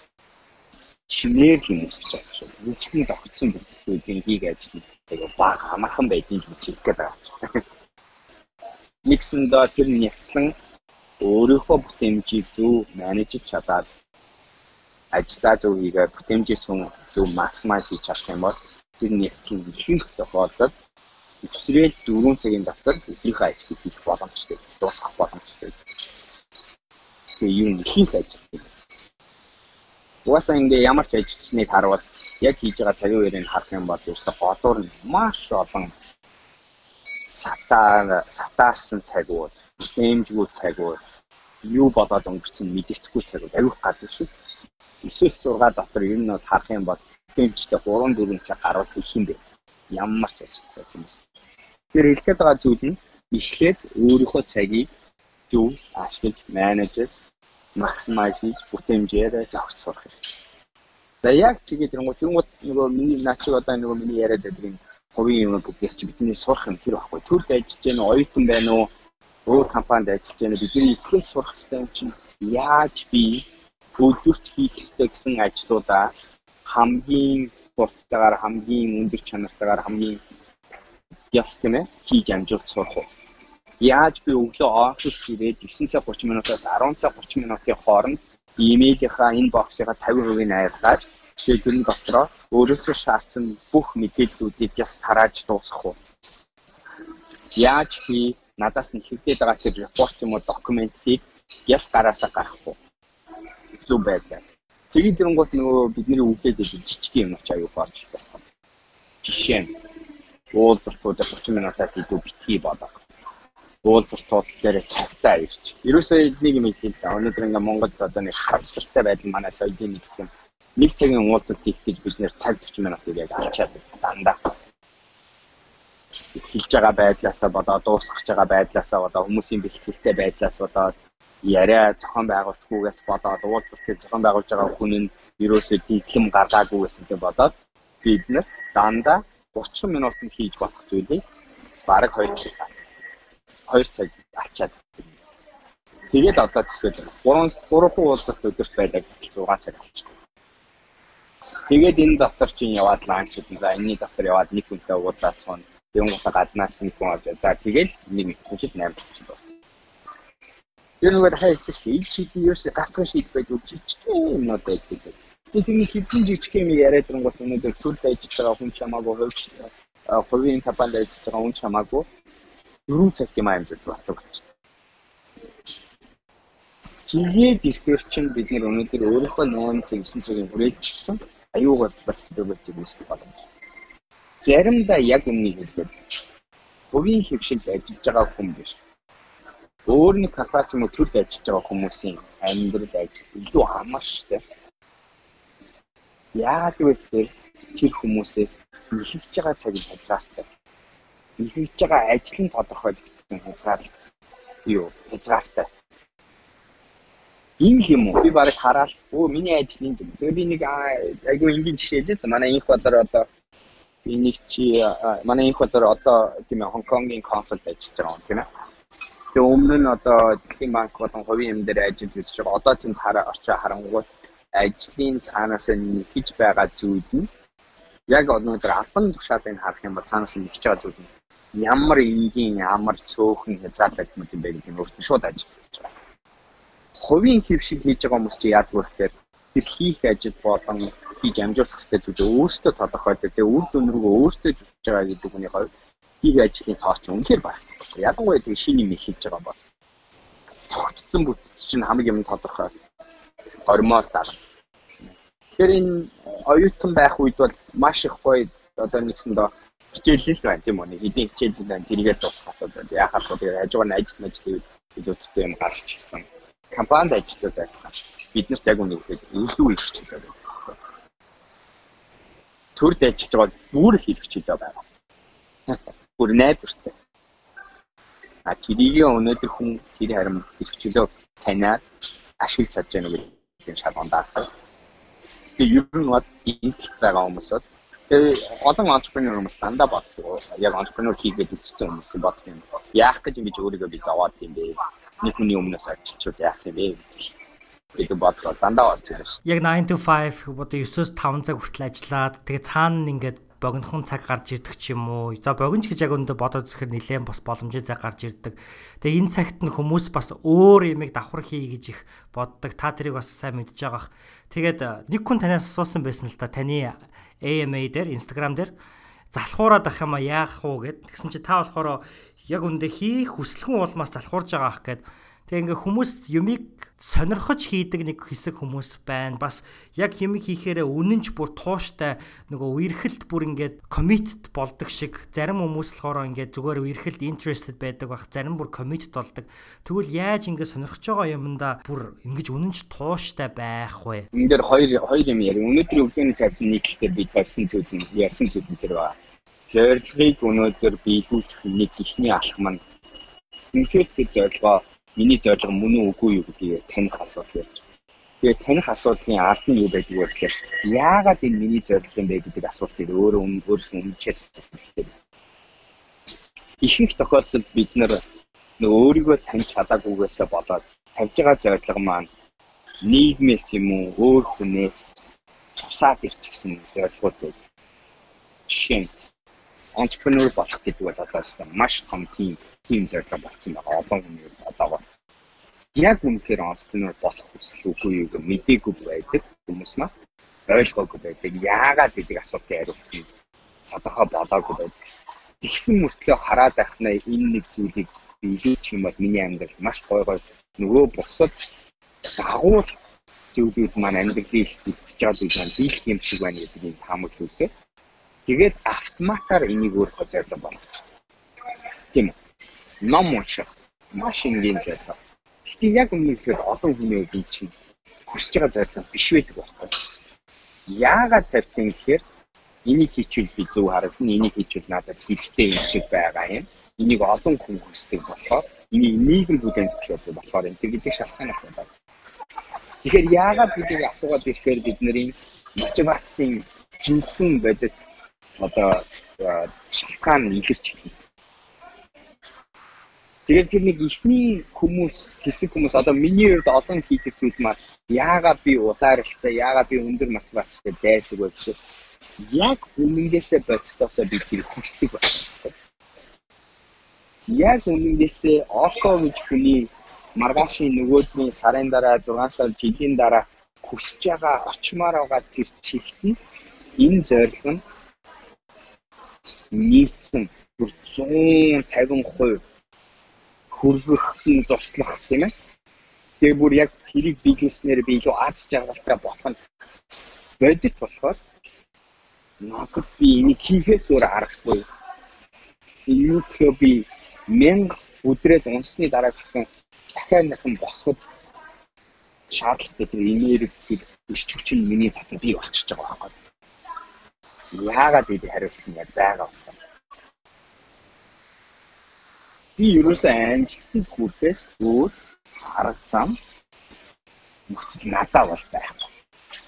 Чимээр л юм үсэж байгаа шүү. Үчгийн тогтсон зүйлийг хийх ажил тэгээ баг амархан байдгийг хэлэх гээд байгаа. Нэгсэндээ тэр нягтлан өөрийнхөө бүтээмжийг зөв менежж чадаад ажлаа зөв хийгээд бүтээмжээс зөв максимайз хийж чадах юм бол тэр нягтлан ихэнх тохиолдолд өсрөөл 4 цагийн дотор өдрийнхөө ажлыг хийх боломжтой. Дуусгах боломжтой. Тэгээ юу ихэнх ажил. Угаасаа ингээ ямар ч ажилчныг харуул яг хийж байгаа цагийн үеийг харах юм бол ерөөсө голоор нь маш олон сатаа сатаарсан цагууд, дэмжгүй цагууд, юу болоод өнгөрсөн мэддэхгүй цагууд аюух гадаг шүү. 9-6 дотор ер нь бол харах юм бол дэмжтэй 3 4 цаг гаруул хийх юм бэ. Ямар ч ажилттай юм. Тэр хэлгээд байгаа зүйл нь эхлээд өөрийнхөө цагийг зөв ашиглаж менежер максимайз хийж бүтэмжээр зохиц сурах хэрэгтэй. За яг тэгээд тэрэнгуут тэрэнгуут нөгөө миний наач одоо нөгөө миний яриад байдаг юм хувийн юм бүгдээс чи бидний сурах юм тэр байхгүй. Төрд ажиллаж гэн оюутан байна уу? Өөр компанид ажиллаж гэн бидний ихлээс сурах хэрэгтэй юм чинь яаж би өдөрт хийх ёстой гэсэн ажлуудаа хамгийн хурдтайгаар хамгийн өндөр чанартайгаар хамгийн яс ээ хийж амжуулж сурах уу? Яаж би өглөө офис ирээд 9 цаг 30 минутаас 10 цаг 30 минутын хооронд имэйлийнхаа инбоксыгаа 50% нь айлгаад тэгээд тэрний дотроо өөрөөсөө шаардсан бүх мэдээллүүдийг яс тарааж дуусгах уу? Яаж би надаас нь хэвдээд байгаа тэр репорт юм уу документийг яс гараасаа гаргах уу? Зүг байлаа. Тэгээд тэрнгуут нөгөө бидний үгээр жижиг юм ч аюу гарч байна. Жишээ нь уулзалтуудыг 30 минутаас илүү битгий болгох уулзалтууд дээр цагтаа ирч. Ерөөсөө нэг юм хэлээ. Өнөөдөр ингээ Монголд одоо нэг хавсартай байдал манай соёлын нэг хэсэг нэг цагийн уулзалт хийх гэж бид нэр цаг 40 минутыг яг алчаад дандаа хэлж байгаа байдлаасаа бодоод дуусгаж байгаа байдлаасаа бодоод хүмүүсийн бэлтгэлтэй байдлаас бодоод яриа зохион байгуулалтгүйгээс бодоод уулзалтыг зохион байгуулж байгаа хүн нь ерөөсөө дийлэм гаргаагүйгээс ингэ бодоод бид нар дандаа 30 минутанд хийж болох зүйлийг бараг 2 цаг 2 цаг алчаад Тэгээд одоо төсөөл 3 3 уулзалт өдөрт байлаа гэж 6 цаг алчдаг. Тэгээд энэ доктор чинь яваад ланч хийх. За энэний доктор яваад нэг хүнтэй уулзаад цоно. Тэнгуусаа гаднаас нэг хүн авч. За тэгээд нэг мэдсэн чинь 8 цаг байна. Тэр нөгөө хайсан шийд шийдний ерөөс ганцхан шийд байдаг жижиг юмнууд байдаг. Тэгээд тийм хэдэн жижиг юм яриад байгаа бол өнөөдөр төрөлд ажиллаж байгаа хүн чамаагүй хувьч хувийн компанид ажиллаж байгаа хүн чамаагүй 4 цаг юм амжилт болдог болчих. Тэгээд ирэхээр чинь бид нэр өнөөдөр өөрийнхөө 8 цаг 9 цагийн хүрээлж гисэн аюугаар барьсан өгөх юм шиг боломж. Заримдаа яг өмнөний хэлбэр хувийн хөвшилд ажиллаж байгаа хүн биш. өөр нэг корпорац юм уу төрд ажиллаж байгаа хүмүүсийн амьдрал ажил илүү амар штэ. Яагаад гэвэл тэр хүмүүсээс ихэж байгаа цагийн хязгаартай. Ихэж байгаа ажил нь тодорхойлогдсон хязгаар юу хязгаартай. Ийм юм уу? Би барыг хараад өө миний ажил юм. Тэгээ би нэг айгу энгийн жишээ л дээ. Манай инх бодор одоо нэг чи манай инх бодор одоо тийм ээ Хонконгийн консулт ажиллаж байгаа тийм ээ. Тэгээ өмнө нь одоо дэлхийн банк болон хувийн юм дээр ажиллаж үзэж байгаа. Одоо тэнд хараа очоо харангуут ажлын цаанаас нь хийж байгаа зүйл нь яг өнөөдөр албан тушаалыг харах юм бол цаанаас нь нэгж байгаа зүйл нь ямар энгийн ямар цөөхөн хязгаарлагдмал юм бэ гэдэг нь өөртөө шууд ажиллаж байгаа. Хувийн хэв шиг хийж байгаа хүмүүс чи яадаг вэ гэхээр тэр хийх ажил болон хийж амжуулах хэрэгтэй зүйлээ өөртөө тодорхойлдог. Тэгээ үр дүн рүү өөртөө зүтж байгаа гэдэг хүний хувьд хийх ажлын тооч үнэхээр баг. Ялангуяа тэгээ шинэ юм хийж байгаа бол тогтсон бүтц чинь хамгийн юм тодорхой гормоор дарна. Тэгэхээр энэ оюутан байх үед бол маш их гоё одоо нэгсэндээ хичээлэл байна тийм үү нэг хэдийн хичээлэл байна тэрийгээ дуусгах асуудал яхаар бол тэгээ хажуугаар нь ажил мэжлийг илүүтэй юм гарч ирсэн компанид ажилладаг байсан биднэрт яг үнэхээр илүү их хичээлээ байна төрд ажиллаж байгаа бүр их хичээлээ байгаа бүр найдвартай а тэрийг өнөөдөр хүн тэр харин хичээлөө таниад ашиглаж чадж байгаа гэдэг шалгуунд даасан тэгээ ер нь бол энэ байгаа хүмүүс бол олон entrepreneur хүмүүс дандаа боддог. Яг entrepreneur хийгээд үтцсэн хүмүүс боддог юм. Яах гэж ингэж өөрийгөө би зовоод юм бэ? Нэг хүний өмнөөс арчичуд яасан юм бэ? Гэдэг бодлоо дандаа орж ирж. Яг 9 to 5 одоо 9-оос 5 цаг хүртэл ажиллаад тэгээ цаана ингээд богинохон цаг гарч ирдэг ч юм уу. За богинож гэж яг өндө бодоод үзэхээр нэлээд бас боломжтой цаг гарч ирдэг. Тэгээ энэ цагт нь хүмүүс бас өөр юмыг давхар хий гэж их боддог. Та тэрийг бас сайн мэдж байгаах. Тэгээд нэг хүн танаас асуусан байсан л та таны AMA дээр Instagram дээр залхуураад ах юм а яах уу гэд. Тэгсэн чи та болохоор яг үндэ хийх хүсэлхэн улмаас залхуурж байгаа ах гэд. Тэгээ ингээ хүмүүс юмыг сонирхож хийдэг нэг хэсэг хүмүүс байна. Бас яг юмыг хийхээрээ үнэнч бүр тууштай нөгөө үерхэлд бүр ингээд committed болдог шиг зарим хүмүүс болохоор ингээд зүгээр үерхэлд interested байдаг бах зарим бүр committed болдог. Тэгвэл яаж ингээд сонирхож байгаа юмдаа бүр ингэж үнэнч тууштай байх вэ? Энэ дээр хоёр хоёр юм яри. Өнөөдрийн өглөөний тавьсан нийтлэлээр би тавьсан зүйл нь яасан зүйл нь тэр байна. Зорилгыг өнөөдөр биелүүлэх нэг ихний алхам нь үнэхээр тэр зорилгоо миний зорилго мөн үгүй юу гэдгийг таних асуудал ярьж. Тэгээд таних асуудлын ард нь юу байдаг вэ гэхээр яагаад энэ миний зорилго юм бэ гэдэг асуултыг өөрөө өөрөөс нь хэрэгтэй. Ихэнх тохиолдолд бид нэр өөрийгөө таньж чадаагүйгээсээ болоод тавьж байгаа зорилго маань нийгмээс юм уу өөр хүнээс тусаад ирчихсэн зорилгууд байдаг. Жишээ нь entrepreneur болох гэдэг бол одоо маш том тийм тийм зорилго болсон байгаа. Олон хүний одоо яг үнэхээр entrepreneur болох хүсэл үгүй юу гэж мдээгүй байдаг хүмүүс маа ойлгоогүй байдаг. Яагаад гэдэг асуултын хариулт нь тодорхой болоогүй байдаг. Тэгсэн мөртлөө хараад байхнаа энэ нэг зүйлийг биелүүлчих юм бол миний амьдрал маш гой гой нөгөө бусад дагуул зүйлүүд маань амьдралын стил чигээр маань дийлэх юм шиг байна гэдэг юм таамаг зүйлсээ. Тэгээд автоматар энийг өөрөө зорилго болгочих. Тийм үү? ном унших маш энгийн зорилго. Гэхдээ яг үнэхээр олон хүний үед чинь хүсэж байгаа зорилго биш байдаг байхгүй. Яагаад тавьсан гэхээр энийг хийчихвэл би зөв харагдана, энийг хийчихвэл надад хэрэгтэй юм шиг байгаа юм. Энийг олон хүн хүсдэг болохоор энийг нийгэм бүтээн зөвшөөрдөг болохоор энэ гэдэг шалтгаанаас байна. Тэгэхээр яагаад гэдгийг асуугаад ирэхээр бидний мотивацийн жинхэнэ бодит одоо шалтгаан илэрч ирнэ Тэгээд тэр нэг ихний хүмүүс хэсэг хүмүүс одоо миний хувьд олон хийдэг зүйл маань яагаад би улааралтай, яагаад би өндөр мотивацтай байдаг вэ гэхээр яг үнэнгээсээ бодтоосоо би тэр хүсдэг байна. Яг үнэнгээсээ око гэж хүний маргаашийн нөгөөдний сарын дараа 6 сар жилийн дараа хүсэж байгаа очимоор байгаа тэр чигт нь энэ зорилго нь нийцсэн бүр 150% хөргөх нь туслах тийм ээ. Тэгээ бүр яг тэрийг бизнеснэр би илүү аз жаргалтай болох нь бодит болохоор надад би энийг хийхээс өөр аргагүй. Энийг би мянга өдрөөд унсны дараа ч гэсэн дахиад нэхэн босгод шаардлагатай тэр энерги өсч хүч нь миний татад бий болчихж байгаа байхгүй. Яагаад ийм хариулт нь байгаа вэ? Би ерөөсөө амжилтанд хүрэхээс өөр арга зам нөхцөл надад бол байхгүй.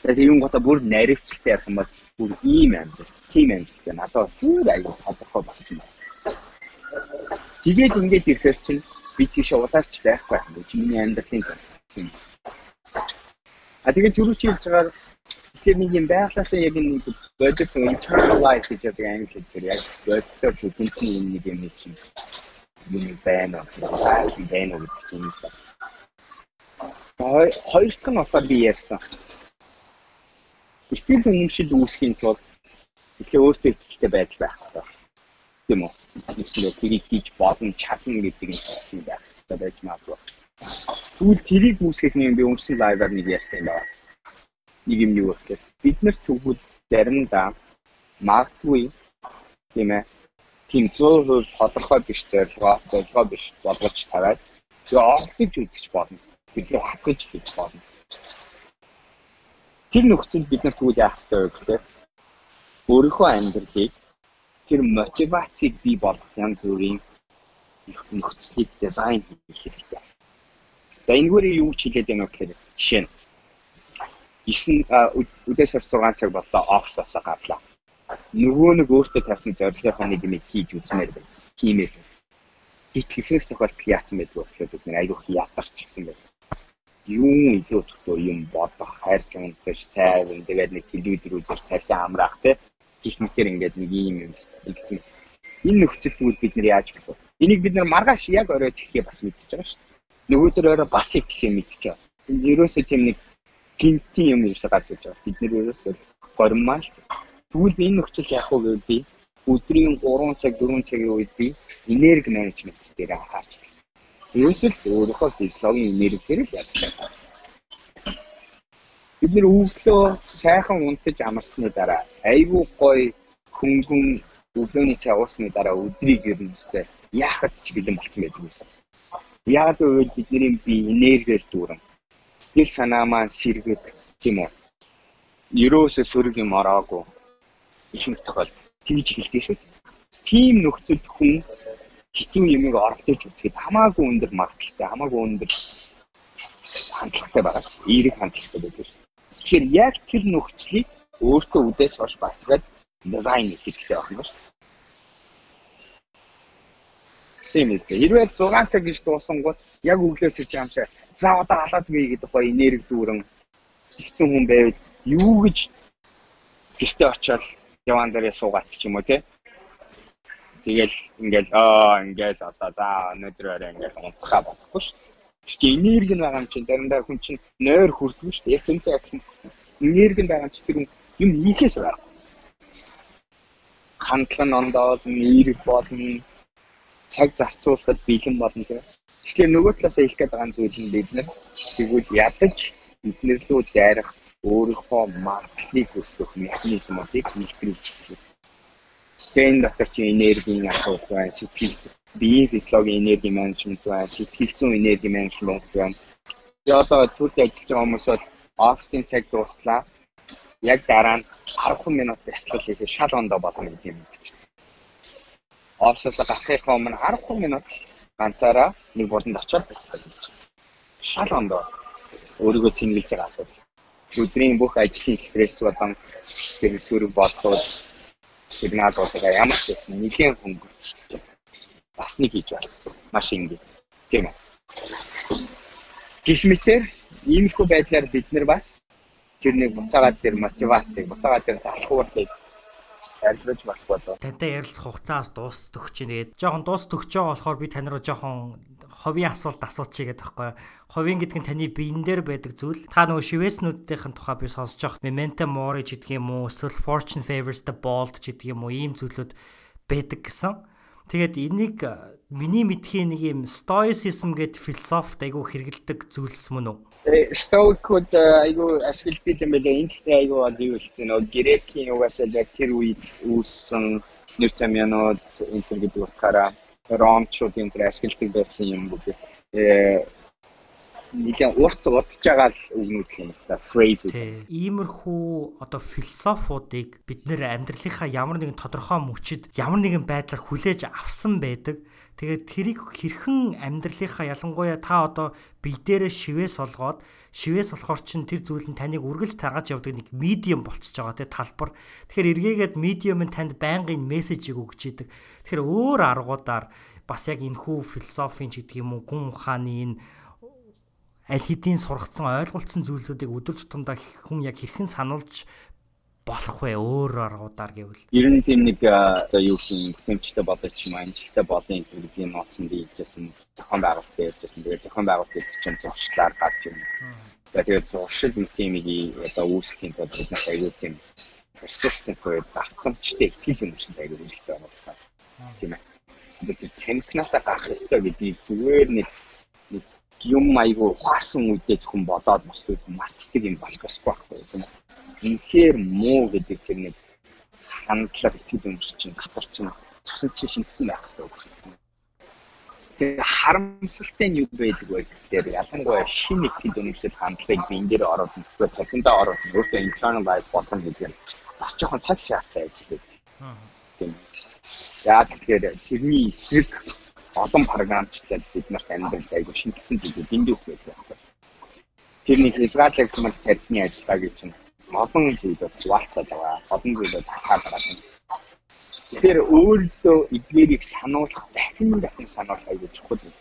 За тийм гоо бүр наривчлалтай ярих юм бол бүр ийм амжилт, тийм амжилт надад бүр аюул тодорхой болсон байна. Тэгээд ингээд ирэхээр чинь би тийш улаарч байхгүй юм. Чиний амьдралын зам. А тэгээд түрүү чи хэлж байгаа тэр нэг юм байглаасаа яг нэг budget internalize гэж яг англиар тэр яг бодтоор зүгтний нэг юм чинь юм байна. Байгаль байна гэдэг чинь юм. Хоёр дахь нь болохоор би ярьсан. Итгэл үнэмшил үүсгэхийн тулд тэгэхээр өөртөө итгэлтэй байдал байх хэрэгтэй. Тийм үү? Эсвэл тэрийг хийж болно, чадна гэдэг нь хэлсэн байх хэрэгтэй байж магадгүй. Тэгвэл тэрийг үүсгэх нэг би өмнөсөн лайваар нэг ярьсан юм байна. Нэг юм юу гэхээр бид нар тэгвэл заримдаа магадгүй тийм ээ тийм 100% тодорхой биш зорилгоо, зорилгоо биш болгож тавиад тэгээ орлож үзэж болно. Бид нэ хатгаж хийж болно. Тэр нөхцөл бид нар тэгвэл яах ёстой вэ гэхээр өөрийнхөө амьдралыг тэр мотивацийг бий болгох янз бүрийн нөхцөлийг дизайн хийх хэрэгтэй. За энэгээр юу ч хэлээд байна гэхээр жишээ нь 9 үдээс 6 цаг боллоо офсоосоо гарлаа нөгөө нэг өөртөө тавьсан зорилгынхаа нэг юм хийж үзмээр байна. Хиймээр. Гит хэрэг тохиолдол яатсан байдгүй болохоор бид нэр айгүйх ядарч гисэн байна. Юу илүү төгтөө юм бодох, хайрч унтаж, тайван тэгээд нэг телевизэр үзэж тархи амраах те. Гих мэтэр ингээд нэг юм юм гэсэн. Энэ нөхцөл тэгвэл бид нэр яаж болох вэ? Энийг бид нар маргааш яг орой тэхээ бас мэдчихэж байгаа шүү дээ. Нөгөөдөр орой бас их тэхээ мэдчихэв. Ерөөсөө тийм нэг гинтийн юм ерөөсөө гарч ирж байгаа. Бид нэр ерөөсөө гормаа шүү дээ Тэгвэл би энэ нөхцөл яах вэ гэвэл би өдрийн 3 цаг 4 цагийн үед би энерги менежмент дээр анхаарч байна. Ерөөсөл өөрийнхөө физиологийн энергиээр л яздаг. Бид нэр өглөө сайхан унтаж амарсны дараа айгүй гоё хөнгөн өглөөний цай уусны дараа өдрийг ерөнхийдөө яахад ч бэлэн болцсон байдаг юмсан. Яг үйл бидний би энергиэр дүүрэн. Сэтгэл санаа маань сэргэд тийм үү. Ерөөсөө сөрөг юм ороогүй ихэнх тохиолдолд тэгж хэлдэг шүү. Тийм нөхцөлд хүн хэцүү юмыг оролдож үзэхэд хамаагүй өндөр магадaltaй, хамаагүй өндөр хандлагатай байгаа. Эерэг хандлагатай байдаг шүү. Тэгэхээр яг тэр нөхцөлийг өөртөө үдээс хойш бас тэгээд дизайн хийх хэрэгтэй байна шүү. Тийм ээ. Хэрвээ 6 цаг гэж дуусан гол яг өглөөс ирж байгаа юм шиг за одоо халаад бий гэдэг гоё энерги дүүрэн ихсэн хүн байвал юу гэж гэртээ очиад яван дээрээ суугаад ч юм уу тий. Тэгэл ингээл аа ингээл одоо за өнөөдөр орой ингээл унтахаа бодохгүй шүү дээ. Чи энерги байгаа юм чинь заримдаа хүн чинь нойр хүрдгүй шүү дээ. Яг тэнтэй яг энерги байгаа чинь тэр юм хийхээс байна. Хандлага нь ондоод нэрэг болно. Цаг зарцуулахад бэлэн болно тий. Тэгэхээр нөгөө талаас хэлэх гээд байгаа зүйл нь бид нар тэгвэл ядаж эднэрлүү дайрах өөрийнхөө магадлалыг өсгөх механизмуудыг илтгэж Тэгээ энэ дотор чи энергийн асуудал байна, сэтгэл биеийн физиологийн энерги менежмент байна, сэтгэл зүйн энерги менежмент байна. Одоо түрд ажиллаж байгаа хүмүүс бол офисын цаг дууслаа. Яг дараа нь 10 минут бяцлал хийхэд шал ондоо болно гэдэг юм. Офисоос гарахын өмнө 10 минут ганцаараа нэг болонд очиод бяцлал хийж. Шал ондоо өөрийгөө цэнгэлж байгаа асуудал өдрийн бүх ажлын стресс болон тэр сөрөг бодлого сигналуудаа ямар ч байсан нэгэн хөнгөж бас нэг хийж байна. Маш ингэ. Тийм үү. Гэх мэтэр иймэрхүү байдлаар бид нар бас тэр нэг буцаагаад тэр мотивацийг буцаагаад тэр залхуурыг арилгаж болох болов. Тантай ярилцах хугацаас дуустдаг чинь тэгээд жоохон дуус төгч байгаа болохоор би тань руу жоохон ховийн асуулт асуучих гээд байхгүй. Ховийн гэдэг нь таны биен дээр байдаг зүйл. Та нөгөө шивэснүүдийн тухай би сонсож явах Memento Mori гэдэг юм уу, эсвэл Fortune Favors the Bold гэдэг юм уу, ийм зүйлүүд байдаг гэсэн. Тэгээд энийг миний мэдхийн нэг юм stoicism гэдэг философт айгүй хэрэгэлдэг зүйлс мөн үү? Stoic-ууд айгүй ашигладаг юм байлаа. Энд ихтэй айгүй бол юу юм бэ? Грекийн угаасаа яг тэр үед үүссэн нэр томьёонууд энэ төр гэдэг утгаараа ромчуудын дээр ашигладаг байсан юм бүгд э нэгэн урт удаж байгаа л үгнүүд юм л та фрэйзүүд. Иймэрхүү одоо философиудыг бид нэр амьдралынхаа ямар нэгэн тодорхой мөчид ямар нэгэн байдлаар хүлээж авсан байдаг. Тэгээд тэрийг хэрхэн амьдралынхаа ялангуяа та одоо бие дээрээ шивээс олгоод шивээс болохоор чин тэр зүйл нь таныг үргэлж таргаж явдаг нэг медиум болчихж байгаа тий талбар. Тэгэхээр эргээгээд медиум нь танд байнгын мессежийг өгч идэг. Тэгэхээр өөр аргуудаар бас яг энэхүү философийн ч гэдэг юм уу гүн ухааны энэ аль хэдийн сургацсан ойлголцсон зүйлсүүдийг өдөр тутамдаа хүн яг хэрхэн сануулж болох вэ өөр аргуудаар гэвэл ер нь тийм нэг одоо юу гэх юм бүтэмжтэй бодож юм амжилттай болын гэдгийг ноцсон дийлжсэн зохион байгуулалт ярьжсэн тэгээд зохион байгуулалт чинь зуршлаар гарч юм. За тэгээд зуршил нэг тиймийг одоо үүсгэхийн тулд бид нар аягүй тийм persistent гэдэг давтамжтай ихтгэл юм шиг аягүй хэрэгтэй байна. Тийм ээ. Тэгээд тэр танкнасаа гарах ёстой гэдгийг зүгээр нэг юм айгүй ухаарсан үедээ зөвхөн бодоод мартдаг юм болох ёсгүй байхгүй тийм үү. Инхээр муу гэдэг тэр нэг хандлага итгэл юм шиг чинь татвар чинь цусан чинь шингэсэн байх хэрэгтэй байна. Тэгээ харамсалтай нь юу байдаг вэ гэхээр ялангуяа шинэ итгэл үнэмшил хандлагыг би энэ дээр ороод нөгөө техникдээ ороод өөртөө internalize болгоно гэдэг нь бас жоохон цаг шаардсан ажил байдаг. Тийм. Яа тэгэхээр тэрний эсрэг олон програмчлал бид нарт амьдралд айгүй шингэсэн зүйлүүд эндүү байдаг байхгүй. Тэрний хязгаарлагдмал тархины ажиллагаа гэж чинь олон зүйлүүд хуваалцаад байгаа. Олон зүйлүүд хахаад байгаа. Тэгэхээр өөртөө эдгээрийг сануулах, дахин дахин сануулах айгүй чухал юм.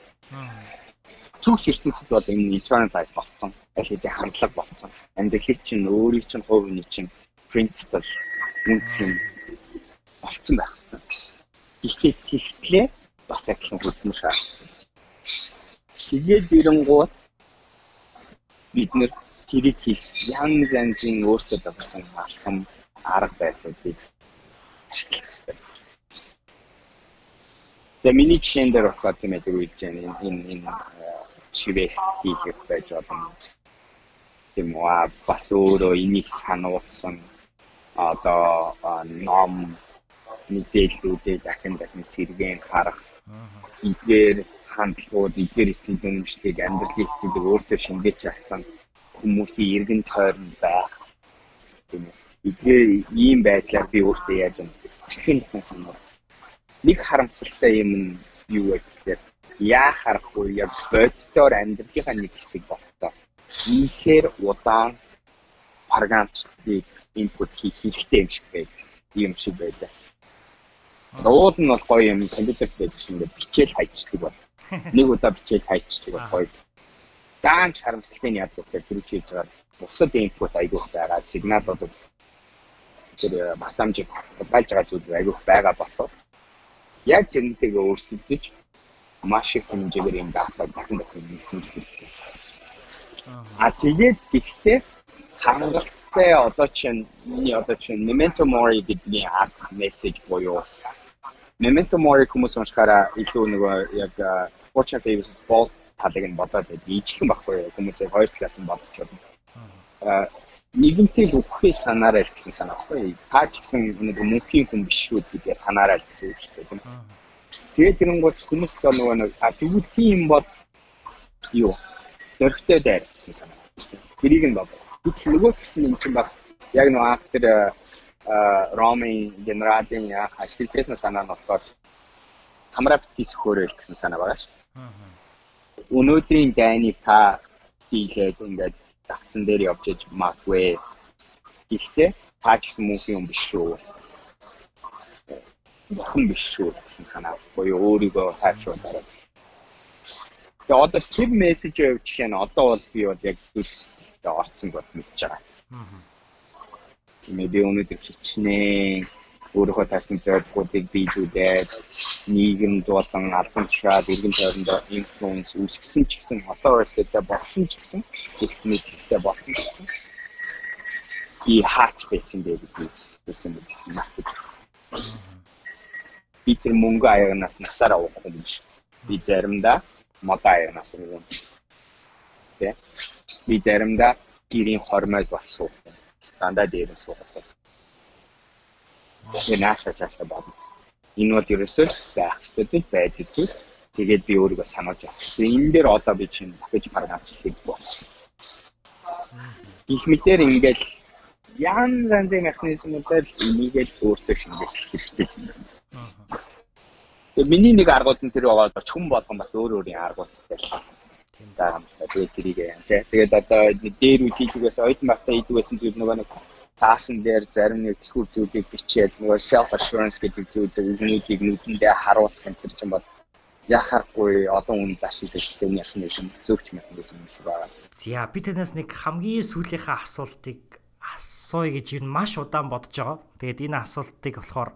Төгс ертөнцид бол энэ internalize болцсон. Хэдийн хандлага болцсон. Амьдралыг чинь өөрийн чинь хувийн чинь принципл үнцэн болцсон байх хэрэгтэй. Ихтэй ихтлээ бас адилхан хөдөлмөр шаардлагатай. Тэгээд ирэнгуут бид нэр тэрийг хийх янз янзын өөртөө дагсан алхам арга байдлуудыг ашиглах хэрэгтэй. За миний чин дээр болохоор тийм ээ үйл жин энэ энэ шивэс хийх байж болно. Тийм үү бас өөрөө энийг сануулсан одоо ном мэдээллүүдээ дахин дахин сэргээн харах эдгээр хандлагууд, эдгээр итгэл үнэмшлийг амьдралын стилийг өөртөө шингээж чадсан хүмүүсийн эргэн тойрон байх тийм үү. Эдгээр ийм байдлаар би өөртөө яаж юм дахин дахин санаа. Нэг харамсалтай юм нь юу вэ гэхээр яа харахгүй яг боддоор амьдралынхаа нэг хэсэг болтоо. Ийхээр удаан програмчлалыг инпут хийх хэрэгтэй юм шиг байг. Ийм шиг байлаа Уул нь бол гоё юм компьютерт байж ингээд бичээл хайчдаг бол. Нэг удаа бичээл хайчдаг бол гоё. Даанч харамсалтай нь яд гэхээр тэр үчиж байгаа. Бусад инпут айгүйх байгаа. Сигналууд тэр батамжиг болж байгаа зүйл айгүйх байгаа болохоор яг тэрнтэйгээ өөрсөлдөж маш их хэмжээгээр юм дата дахин дахин хэмжүүлдэг. А тэгээд ихтэй хангалттай одоо чинь миний одоо чинь memento mori гэдгийн арт мессеж буюу Memento Mori хүмүүс уншихаараа илүү нөгөө яг Fortune Favors Bolt талыг нь бодоод байд. Ижлэн баггүй хүмүүсээ хоёр талаас нь бодож байна. Аа нэгэнтэй үхэхээ санаарай л гэсэн санаа баггүй. Та ч гэсэн нэг мөнхийн хүн биш шүү гэдгээ санаарай л гэсэн үг шүү дээ. Тэгээд тэрэнгууд хүмүүс бол нөгөө нэг а тэгвэл тийм бол юу зөрөгтэй дайр гэсэн санаа. Тэрийг нь бодоо. Гэтэл нөгөө талд нь эн чинь бас яг нөгөө тэр Ромын генералын ашиглажсэн санаа нь болохоор хамраа битгий сөхөөрөл гэсэн санаа байгаа шүү. Өнөөдрийн дайныг та хийлээд ингээд загцсан дээр явж иж магадгүй. Гэхдээ та ч гэсэн мөнхийн хүн биш шүү. Бахан биш шүү гэсэн санаа. Боёо өөрийгөө хайшуулаад. Тэгээ одоо тэр мессеж явууч жишээ нь одоо бол би бол яг зүгт орцсон бол мэдж байгаа. Аа Тийм ээ би өнөөдөр хичнээн өөрийнхөө тавьсан зорилгоодыг биелүүлээд нийгэмд болон албан тушаал иргэн тойрондоо инфлюенс үүсгэсэн ч гэсэн хотоо байлтай болсон ч гэсэн их мэдлэгтэй болсон ч гэсэн би хаач байсан бэ хэлсэн байна. Мартаж. Би тэр мөнгө аягнаас насаараа уух юм биш. Би заримдаа модоо аягнаас. Тэ. Би заримдаа гэрийн хормойд бас суух дандаа дээрээ суугаад. Тэгээ нааша чаашаа бодно. Энэ бол ерөөсөө байх ёстой зүйл байдаг зүйл. Тэгээд би өөрийгөө санаж авсан. Энэ дээр одоо би чинь дахиж програмчлалыг болсон. Их мэтэр ингээл ян занзын механизмуудаар энийгээ өөртөө шингээж хэрэгтэй юм байна. Тэгээ миний нэг аргууд нь тэр байгаа бол хүн болгон бас өөр өөрийн аргуудтай тийм даа. Тэгээд тэрийг тий. Тэгээд одоо дээр үжилдэг байсан, оюутан байхдаа идэг байсан зүйл нөгөө нэг таашин дээр зарим нэг дэлгүүр зүйлийг бичээд нөгөө self assurance гэдэг зүйлийг нүдийг нүдэндээ харуулах юм тэр чинь бол яхахгүй олон хүнд ашиглаж байгаа механизм зөвч механизм юм шиг байна. За би танаас нэг хамгийн сүүлийнхээ асуултыг асууя гэж юу маш удаан бодож байгаа. Тэгээд энэ асуултыг болохоор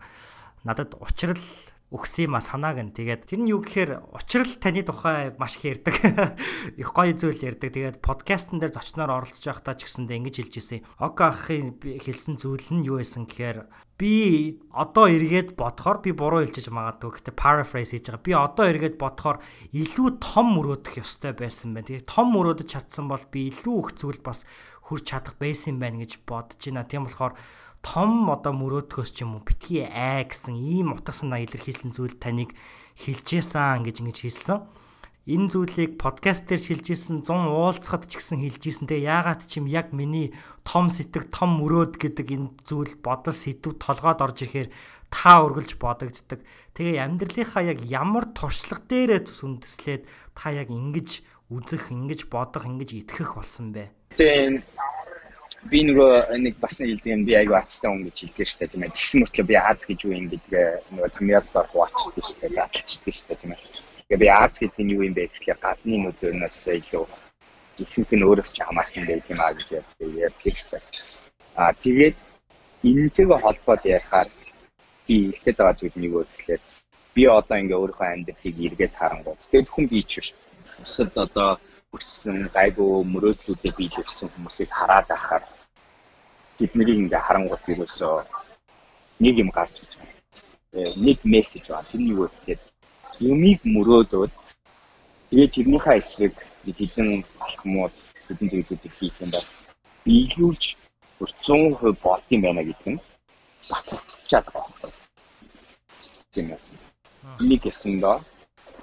надад учрал өгсөн юм а санааг нь. Тэгээд тэр нь юу гэхээр учрал таны тухай маш их ярьдаг. Их гоё зүйл ярьдаг. Тэгээд подкастн дээр зочноор оролцож байхдаа ч гэсэндээ ингэж хэлж ирсэн. Ог ахын хэлсэн зүйл нь юу байсан гэхээр би одоо эргээд бодохоор би буруу хэлж магадгүй. Гэтэ paraphrase хийж байгаа. Би одоо эргээд бодохоор илүү том мөрөөдөх ёстой байсан байна. Тэгээд том мөрөөдөж чадсан бол би илүү их зүйл бас хүрч чадах байсан юм байна гэж бодож байна. Тийм болохоор том одоо мөрөөдгөөс ч юм уу битгий аа гэсэн ийм утга санаа илэрхийлсэн зүйл таныг хэлжээсэн гэж ингэж хэлсэн. Энэ зүйлийг подкаст дээр шилжижсэн 100 уулзахад ч гэсэн хэлжсэн. Тэгээ яагаад ч юм яг миний том сэтг, том мөрөөд гэдэг энэ зүйл бодол сэдв толгойд орж ирэхээр та үргэлж бодогддаг. Тэгээ амьдралынхаа яг ямар туршлага дээрээ сүндэслээд та яг ингэж үзэх, ингэж бодох, ингэж итгэх болсон бэ? Тэгээ би нөгөө нэг бас нэг хэлдэг юм би аюу ачтай хүн гэж хэлдэг дээ тийм ээ. Тэгсэн мөртлөө би Аз гэж юу юм гэдэг нөгөө тамиаллаар хуваачдаг дээ. Задлчдаг дээ тийм ээ. Тэгээ би Аз гэдэг нь юу юм бэ гэхлээр гадны нүднээс илүү ихэнх нь өөрөөс ч хамаарсан байх юм аа гэж ярьдаг дээ. Аа тэгээд энэтэйгээ холбоод ярихаар би хэлэхэд байгаа зүйл нэг өөр гэхлээр би одоо ингээ өөрийнхөө амьдралыг эргээд харангуй. Тэгээ зөвхөн би ч биш. Бусад одоо хүрсэн гайгүй мөрөөдлүүдэд биелүүлсэн хүмүүсийг хараад ахаар тэднийг ингээ харангуут ерөөсөө нэг юм гарч иж байгаа. Нэг мессеж байна. Тэр нь юу гэхээр юмыг мөрөөдөөд тэгээд тэрнийхээ эсрэг хэдэн алхмууд хэдэн зүйлүүдийг хийх юм бол биелүүлж 100% болт юм байна гэдэг нь баталчихад байгаа. Тийм ээ. Нэг доо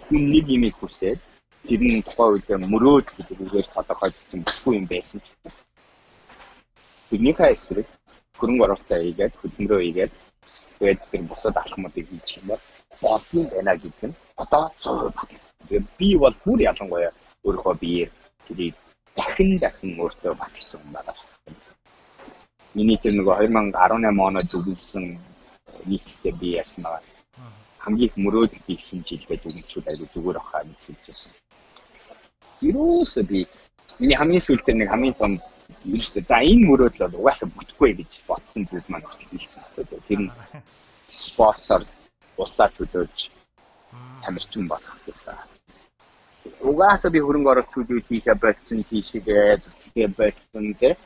хүн нэг юмыг хүсээд тэр нь тухайн үед мөрөөд гэдэг үгээр тодорхойлсон бүхгүй юм байсан ч тэрнийхээ эсрэг хөрөнгө оруулалтаа хийгээд хөдөлмөрөө хийгээд тэгээд тэр бусад алхмуудыг хийж юм бол болтын байна гэдэг нь одоо 100% батал. Тэгээд би бол бүр ялангуяа өөрийнхөө биеэр тэрийг дахин дахин өөртөө баталсан юм байна. Миний тэр нөгөө 2018 оноод зөвлөсөн нийтлэлтэй би ярьсан байгаа. Хамгийн их мөрөөдөл биелсэн жил гэдэг үгчүүд аягүй зүгээр ахаа гэж хэлжсэн. Ерөөсөө би миний хамгийн сүүлдээ нэг хамгийн том ерөөсөө за энэ мөрөөдөл бол угаасаа бүтэхгүй гэж бодсон зүйл маань хүртэл хэлсэн байхгүй. Тэр нь спортоор улсаар төлөөж тамирчин болох гэсэн. Угаасаа би хөрөнгө оруулалт зүйлүүд хийхэ болцсон тийшээ зүтгэе болцсон те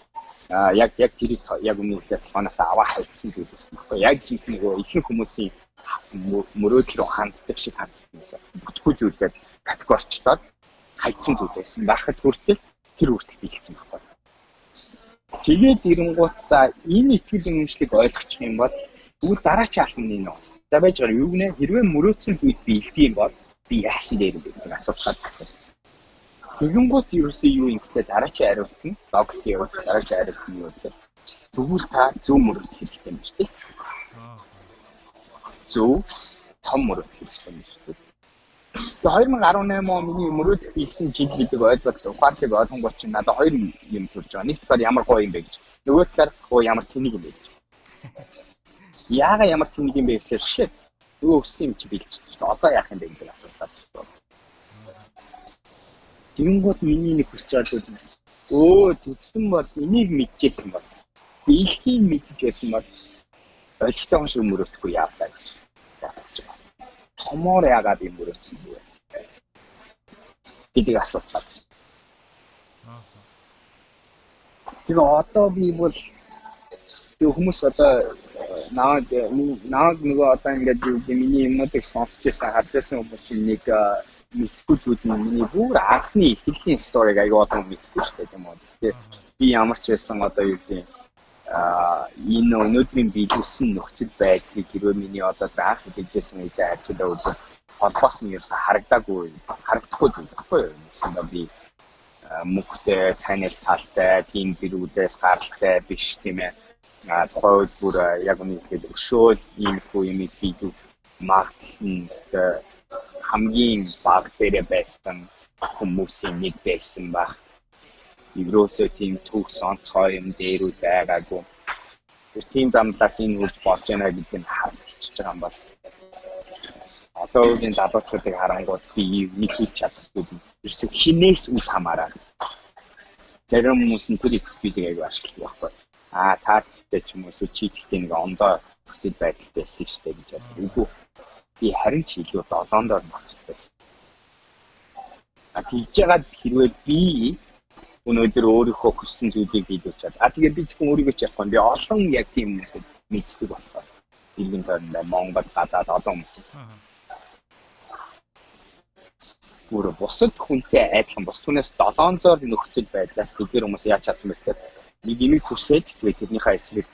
а яг яг тэрийг яг өмнөдөө тоноос аваа хайцсан зүйл байсан байхгүй. Яг жинх нөгөө ихэнх хүмүүсийн мөрөөдөл рүү ханддаг шиг хандсан юм. Бүтэхгүй зүйлээр категорчлоод хайцсан зүйл байсан. Байхад хүртэл тэр хүртэл биелсэн байхгүй. Тэгээд ирэнгуут за энэ итгэл үнэмшлийг ойлгочих юм бол тэгвэл дараачийн алхам нь нөө. За байж байгаа юу гэнэ хэрвээ мөрөөдсөн зүйл биелдэг бол би яасан дээр юм гэдэг асуултаар тавих. Тэгэнгუთ ерөөсөө юу юм гэхлээр дараачийн хариулт нь логик явуул дараачийн хариулт нь юу гэхээр тэгвэл та зөв мөрөд хэрэгтэй юм шүү дээ. Зөв том мөрөд хэрэгтэй юм шүү дээ. Тэгээ 2018 он миний мөрөөдөх хийсэн жил гэдэг ойлголт ухаарлыг ойлгонгууд чинь надад хоёр юм төрж байгаа. Нэг талаар ямар гоё юм бэ гэж. Нөгөө талаар оо ямар тэнэг юм бэ гэж. Яага ямар тэнэг юм бэ гэхээр shit. Нөгөө өссөн юм чи бэлчиж байна. Одоо яах юм бэ гэдэг асуулт гарч байна. Тэнгууд миний нэг хүсэж байгаа зүйл өө тэгсэн бол энийг мэдчихсэн бол биелхийг мэдж байсан бол ойлгохтой шиг мөрөөдөхгүй яаваа гэж бодож байна томоор яагаад юм өрөөцсөн бэ гэдэг асуулт байна. Тэгээ одоо би бол тэг хүмүүс одоо наад наад нөгөө одоо ингээд миний юмнуудыг сонсч байсан хардсан хүмүүсийн нэг мэдхгүй зүйл нь миний бүр анхны эхлэлийн сториг аягаа одоо мэдхгүй шүү дээ тийм үү. Тэгэхээр би ямар ч байсан одоо юу гэдэг энэ өнөөдрийн биелүүлсэн нөхцөл байдлыг хэрвээ миний одоо анх хэлжсэн үедээ арчилаа үзэл холбоос нь ерөөсө харагдаагүй харагдахгүй баггүй юу? Гэсэн би мөнгөтэй танил талтай тийм гэрүүдээс гаралтай биш тийм ээ. Тухайн үед бүр яг хэлээд өшөөл ийм хүү юм биелүү магадлал нь хамгийн бага дээрээ байсан хүмүүсийн нэг байсан баг ерөөсөө тийм төгс онцгой юм дээрүү байгаагүй. Тэр тийм замлаас энэ үрж болж байна гэдэг нь харагдчихж байгаа юм бол одоо үеийн залуучуудыг харангууд би нэг хэлж чадахгүй ерөөсөө хинээс үл хамааран. Зарим хүмүүс нь тэр экспизийг аягүй ашигладаг байхгүй. Аа та тэгтээ ч юм уу чи тэгтээ нэг ондоо нөхцөл байдалтай байсан шүү дээ гэж боддог. Үгүй. Би харин ч илүү долоондоор нөхцөл байсан. А тэгж яагаад хэрвээ би өнөөдөр өөрийнхөө хүссэн зүйлийг биелүүлж чад. А тэгээд би зөвхөн өөрийгөө ч яахгүй би олон яг тийм хүмүүсэд мэддэг болохоор иргэн тойрондоо Монгол гадаад олон хүмүүс. Гүр бусад хүнтэй адилхан бус түнээс 700 нөхцөл байдлаас тэдгээр хүмүүс яаж чадсан бэ гэхээр нэг юм хүсээд тэгээд тэрнийхээ эсрэг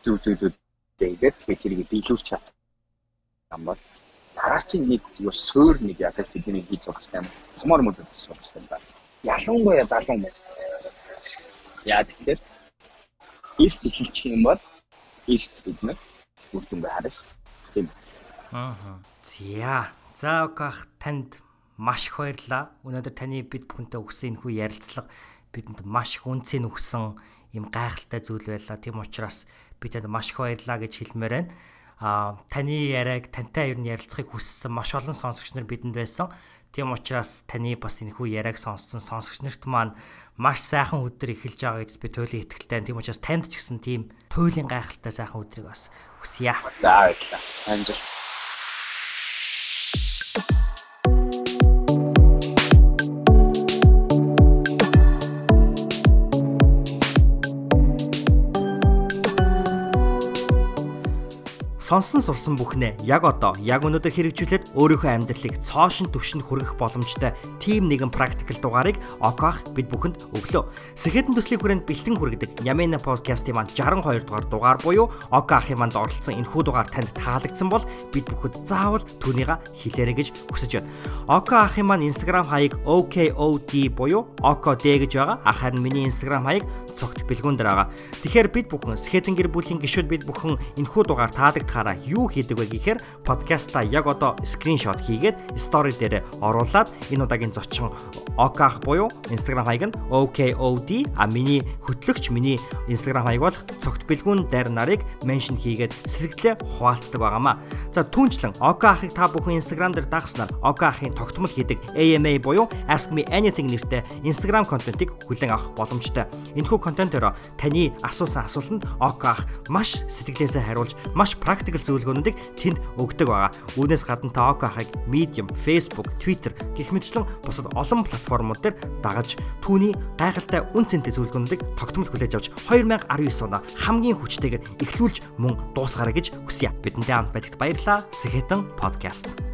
зүг зүйлүүд тэгээд тэрийг биелүүлж чадсан. Амбар дараагийн нэг зүгээр суур нэг яг бидний хийж байгаа юм. Томор мөдөд суух юм байна ялангуяа залуу хүмүүс. Яа тэгэхээр илт эхэлчих юм бол илт бид нар үр дүнгээ харах тийм. Аа. За. За огох танд маш их баярлалаа. Өнөөдөр таны бид бүхэнтэй өгсөн энэ хүү ярилцлага бидэнд маш их үнцэн өгсөн юм гайхалтай зүйл байлаа. Тийм учраас би танд маш их баярлалаа гэж хэлмээр байна. Таны яриаг тантай ер нь ярилцахыг хүссэн маш олон сонсогч нар бидэнд байсан. Тийм учраас таны бас энэхүү яриаг сонссон сонсогч нарт маань маш сайхан өдөр эхэлж байгаа гэдэгт би туйлын ихтгэлтэй. Тийм учраас танд ч гэсэн тийм туйлын гайхалтай сайхан өдрийг бас хүсье. За баярлалаа. Амжилт. Сонсон сурсан бүхнээ яг одоо яг өнөөдөр хэрэгжүүлээд өөрийнхөө амьдралыг цоошин түвшинд хүргэх боломжтой тим нэгэн практикал дугаарыг Оках бид бүхэнд өглөө. Сэхэдэн төслийн хүрээнд бэлтэн хүргэдэг Ямена подкастын маань 62 дугаар дугаар буюу Окахын манд оролцсон энэхүү дугаар танд таалагдсан бол бид бүхэд заавал түүнийг хэлээрэй гэж хүсэж байна. Окахын маань Instagram хаяг OKOD буюу OKD гэж байгаа. Харин миний Instagram хаяг цогт бэлгүүн дээр байгаа. Тэгэхээр бид бүхэн Сэхэдэн гэр бүлийн гишүүд бид бүхэн энэхүү дугаар таалагдахаараа юу хийдэг вэ гэхээр подкаста яг одоо скриншот хийгээд стори дээр оруулаад энэ удаагийн зочин Оках буюу Instagram хаяг нь OKOD а миний хөтлөгч миний Instagram хаяг бол цогт бэлгүүн дээр нарыг меншн хийгээд сэргэлээ хуваалцдаг байгаамаа. За түүнчлэн Окахыг та бүхэн Instagram дээр дагснаар Окахын тогтмол хийдэг AMA буюу Ask Me Anything нэртэй Instagram контентыг хүлээн авах боломжтой. Энэхүү контентоор таны асуусан асуултанд Оках маш сэтгэлээсээ хариулж маш практикл зөвлөгөөнүүдийг тэнд өгдөг байгаа. Үүнээс гадна та Окахыг Medium, Facebook, Twitter гэх мэтчлэн бусад олон платформуд дээр дагаж түүний гайхалтай үн цэнтэй зөвлөгөөнүүдийг тогтмол хүлээж авч 2019 оноо хамгийн хүчтэйгээр эхлүүлж мөн дуусгаарай гэж хүсье. Бидэнтэй хамт байдагт баярлалаа. Сэхэтэн подкаст.